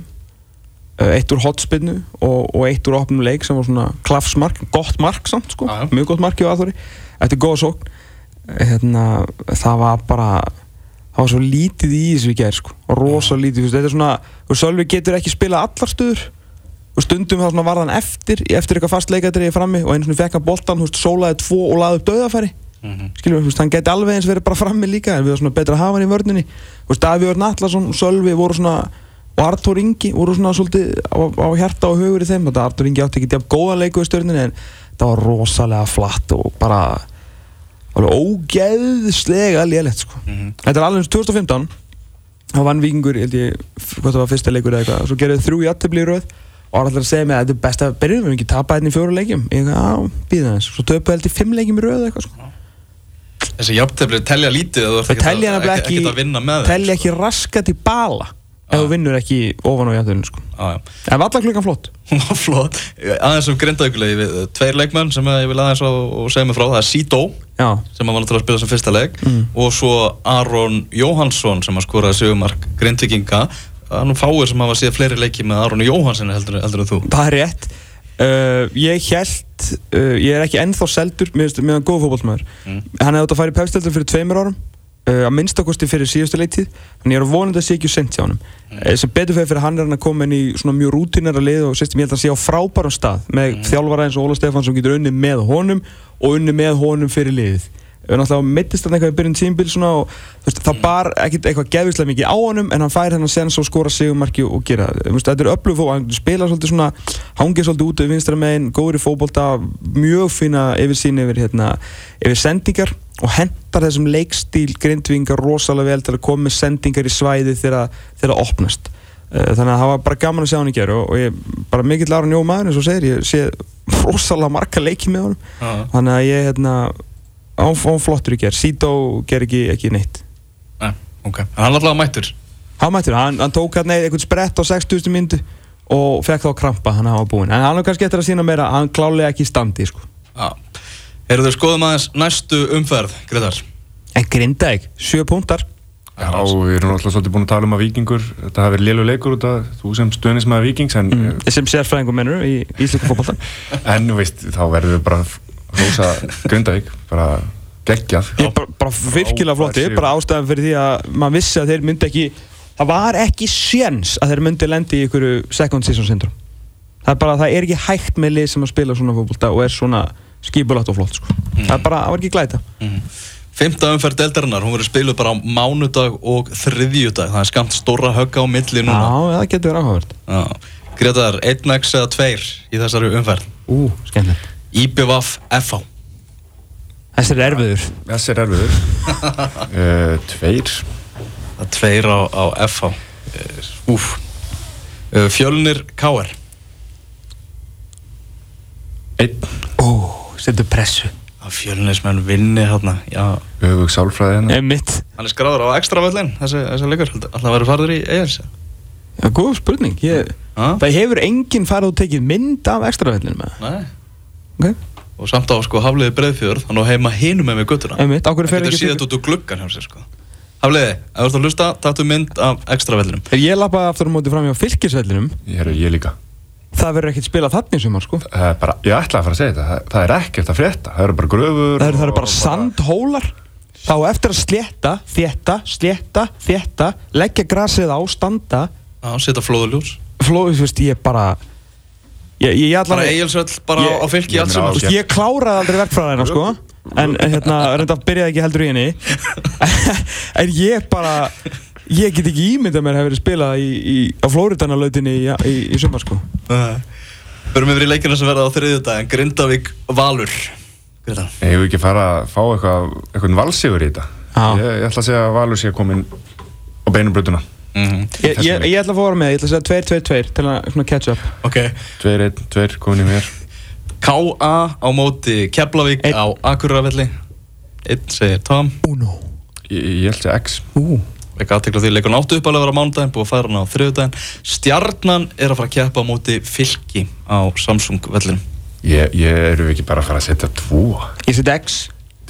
eitt úr hotspinnu og, og eitt úr opnum leik sem var svona klafsmark, gott mark samt sko, já. mjög gott mark hjá Aþóri eftir góða sókn. Hérna, það var bara það var svo lítið í þessu í gær sko, rosa lítið, þú veist, þetta er svona Sölvi getur ekki spila allar stöður. Og stundum þá svona var hann eftir eftir eitthvað fast leikadriði frammi og einu svona fekk hann boltan, sólaði tvo og laði upp döðafæri skilur, þú veist, hann geti alveg eins verið bara frammi líka en við erum svona betra að hafa hann í veist, Davíð Örn Atlason og Sölvi voru svona og Artur Ingi voru svona svolítið á, á hjarta og hugur í þeim þetta Artur Ingi átti ekki jafn góða leiku í stjórninni en það var rosalega flatt og bara alveg ógeðslega lélegt sko. Mhm. Þetta er alveg eins 2015 þá vann Víkingur, ég held ég, hvað það var fyrsta leikur eða eitthvað, svo gerði þrjú játtöfli í röð og var alltaf að segja mig að þetta er best að byrjum við höfum ekki tapað hérna í fjóru leikjum ég eitthvað, já, býða þess, svo töpuð held ég fimm leikjum í röð eða eitthvað sko. Þessi jafntefli telja lítið að þú ert Þau ekkert að- telja að ekki, telja sko. ekki raskat í bala ef þú vinnur ekki ofan á játtöflinu sko. En var alltaf klukkan flott? Hún var flott. Aðeins um grindaugulegi við Tveir leikmenn sem ég vil aðeins og segja mig frá. Það er Sító sem var náttúrulega að spila sem fyrsta leik Mm. og svo Aron Jóhansson sem að skoraði sigumark grindvikinga Það er nú fáir sem hafa séð fleiri leiki með Aron Jóhansson heldur, heldur en þú. Það er rétt. Uh, ég held uh, ég er ekki ennþá seldur með hann góð fótballmæður Mm. hann hefði átt að fara í pefsteldur fyrir tveimur árum uh, að minnstakosti fyrir síðustu leiktíð þannig ég er vonandi að sé ekki sent hjá honum mm. sem betur fyrir fyrir hann er hann að koma inn í svona mjög rútinera lið og sérst, ég held að hann sé á frábærum stað með Mm. þjálfara eins og Óla Stefán sem getur unnið með honum og unnið með honum fyrir liðið náttúrulega mittist hann eitthvað í byrjun tímbil og veist, það bar ekkert eitthvað geðvislega mikið á honum en hann fær hennar sens og skora sigumarki og gera veist, þetta er öflug fótbolta, hann spila svolítið svona hangið svolítið út við vinstra megin, góður í fótbolta mjög fína yfirsýn yfir hérna, yfir sendingar og hendar þessum leikstíl grindvingar rosalega vel til að koma með sendingar í svæði þegar það opnast. Eh, þannig að það var bara gaman að sjá hann í gerð og, og ég bara mikill ára njó maður eins og segir ég sé rosalega marga leiki með honum. Þannig að ég hérna án, flottur í gerð, Sító ger ekki, ekki neitt. Nei, ok. En hann alltaf mættur. Hann mættur, hann, hann tók hérna einhvern sprett á 60. myndu og fekk þá krampa hann hafa búinn, en hann er kannski eftir að sína meira hann klálega ekki í standi sko. Já. Eru þau skoðum aðeins næstu umferð, Gretar? en Grindavík, 7 púntar Já, við erum alltaf svolítið búin að tala um að vikingur þetta hafi verið lélu leikur út af þú sem stöðnismæði vikings en, mm. sem sérfræðingum mennur í Íslika fótbolta? En þú veist, þá verður við bara að hrósa Grindavík, bara geggjað. Ég bara, bara virkilega flotti, bara ástæðan fyrir því að maður vissi að þeir myndi ekki það var ekki séns að þeir myndi lendi í einhverju second season syndrom það er bara, það er ekki hægt með lið sem að spila svona fótbolta og er svona skipulagt og flott sko. það er bara, það var ekki glæta. Fymta umferð deltarinnar, hún verður spiluð bara á mánudag og þriðjudag. Það er skamt stóra högga á milli Já, núna það getur verið áhugavert. Já. Gretar, 1x eða 2 í þessari umferð? Ú, skemmtilegt IBVF FH Þessi er erfiður. Þessi er erfiður. Uh, Tveir. Tveir á, á FH Eh, Úf Eh, Fjölnir KR Einn. Ó, setur pressu. Að Fjölnismenn vinni hérna Já, Öfug sálfræði hérna Emmitt hann er skráður á ekstra völlin þessi, þessi leikur, alltaf verður farður í EIS Já, góð spurning. Ég, Það hefur enginn farið og tekið mynd af ekstravellinu með nei okay. og samt á sko hafliði breiðfjörð hann á heima hinum með mig guttuna á fer getur síðan út úr gluggan hjá sér sko. Hafliði, ef þú ert að hlusta, taktu mynd af ekstra vellinum ég lappaði aftur á móti fram hjá fylkisvellinum Ég, er, ég líka. Það verður ekkert spilað þannig í sumar sko. Það er bara, Ég ætlaði að fara að segja þetta. Það, það er ekkert að frétta. Það eru bara gröfur Það eru, eru og bara sandhólar. Þá á eftir að slétta, þétta, slétta, þétta Leggja grasið á, standa. Já, setja flóðuljós Flóð, þú veist, ég bara Ég, ég, ég Bara allan eigilsvöll, bara Ég- á fylki sem Þú veist, ég kláraði aldrei verkfræðina sko. En hérna, reynda byrjaði ekki heldur í henni. En ég bara Ég get ekki ímyndað mér að hafa verið spilað í, í, á Flóridanalautinni í, í, í sumar sko. Förum yfir í leikina sem verða á þriðjudaginn Grindavík Valur. Greta. Ég hef ekki fara að fá eitthvað eitthvað valsigur í þetta? Ég, ég ætla að segja að Valur sé komin á beinubrutuna mm Ég, ég, ég ætla að fóra með, ég ætla að segja 2-2-2 til að catch up. Ok. 2-1, 2 komin í mér. K.A. á móti Keflavík á Akureyravelli. Einn segir Tom. Uno. Ég, ég held að X. Ú. Ekki aðtekla því leikur náttu upp alveg að vera á mánudaginn Búið að færa hann á þriðjudaginn. Stjarnan er að fara að keppa á móti fylki á Samsung vellinum. Ég, ég eru ekki bara að fara að setja tvo? Ég seti X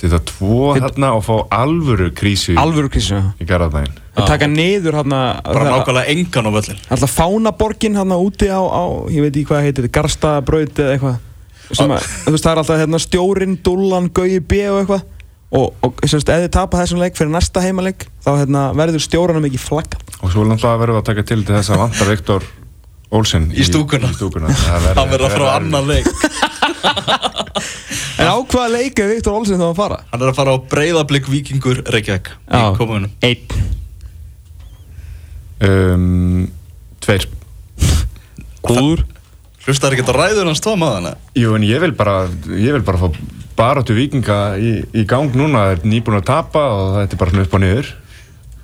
Setja tvo Set- þarna og fá alvöru krísu Alvöru krísu í garðabæðin Að taka niður hérna Bara nákvæmlega engan á völlin Alltaf fánaborgin hérna úti á, á Ég veit ekki hvað það heitir, Garstabraut eða eitthvað. Sem að, þú veist, það er alltaf hérna stjórin, dullan, gauði B og eitthvað. Og, og semst, ef þið tapa þessum leik fyrir næsta heimaleik þá hérna, verður stjóranum ekki flagga Og svo náttúrulega verðum við að taka til til þess að vanta Viktor Olsen Í stúkuna. í stúkuna. Það verður- Hann verður að fara á verður annan leik En á hvaða leik er Viktor Olsen þá að fara? Hann er að fara á breyðablík vikingur Reykjavík. Í Já. komunum. Einn. Um, Tveir. Góður. Hlustar ekki að ræður hans tvo maðana Jú, en ég vil bara, ég vil bara fá baráttu vikinga í, í gang núna. Það er nýbúin að tapa og þetta er bara svona upp og niður.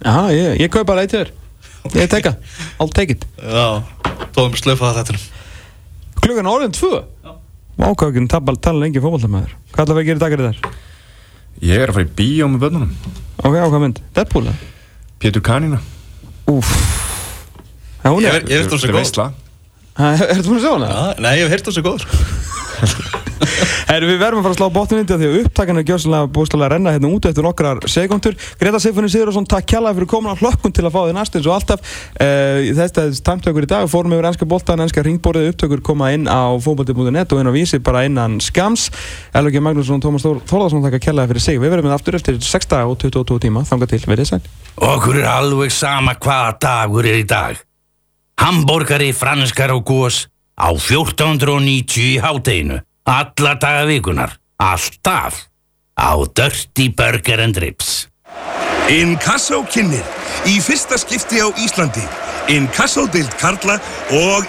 Já, ég, ég kaup bara eitt þér Ég teka, I'll take it. Já, tóðum slöfaða þetta Klukkan orðin tvö Vákvæðin tala lengi fókbaltamæður Hvað ætla að gera í dagar þar? Ég er að fara í bíó með börnunum. Ok, á hvað mynd? Deadpool? Pétur Kanína. Úf hún Ég ég er þetta svo er góð Nei, ég hef heyrt þessu góður Herru, við verðum að fara að slá botnin indi því að upptakan er gjössalega búinstæðlega að renna hérna út eftir nokkrar sekundur. Greta Siffunni Sigurðarsson, takk kjalla fyrir komin á hlökkun til að fá þið næst eins og alltaf. Uh, þetta er tæmtökur í dag, fórum yfir ennska boltan, ennska ringborðið, upptökur koma inn á fókbalti.net og inn á vísi bara innan skams. Elvegi Magnússon, Tómas Þór- Þórðarsson, takk kjalla fyrir sig. Við verðum með aftur eftir 6 daga og 22 tíma, þanga til, verið sæl. Okkur er alveg sama hvaða dagur er í dag. Hamborgari, franskar og gós á 1490 í hátteginu. Alla daga vikunar. Alltaf. Á Dirty Burger and Ribs. Inkasso kynir í fyrsta skipti á Íslandi Inkasso deild Karla og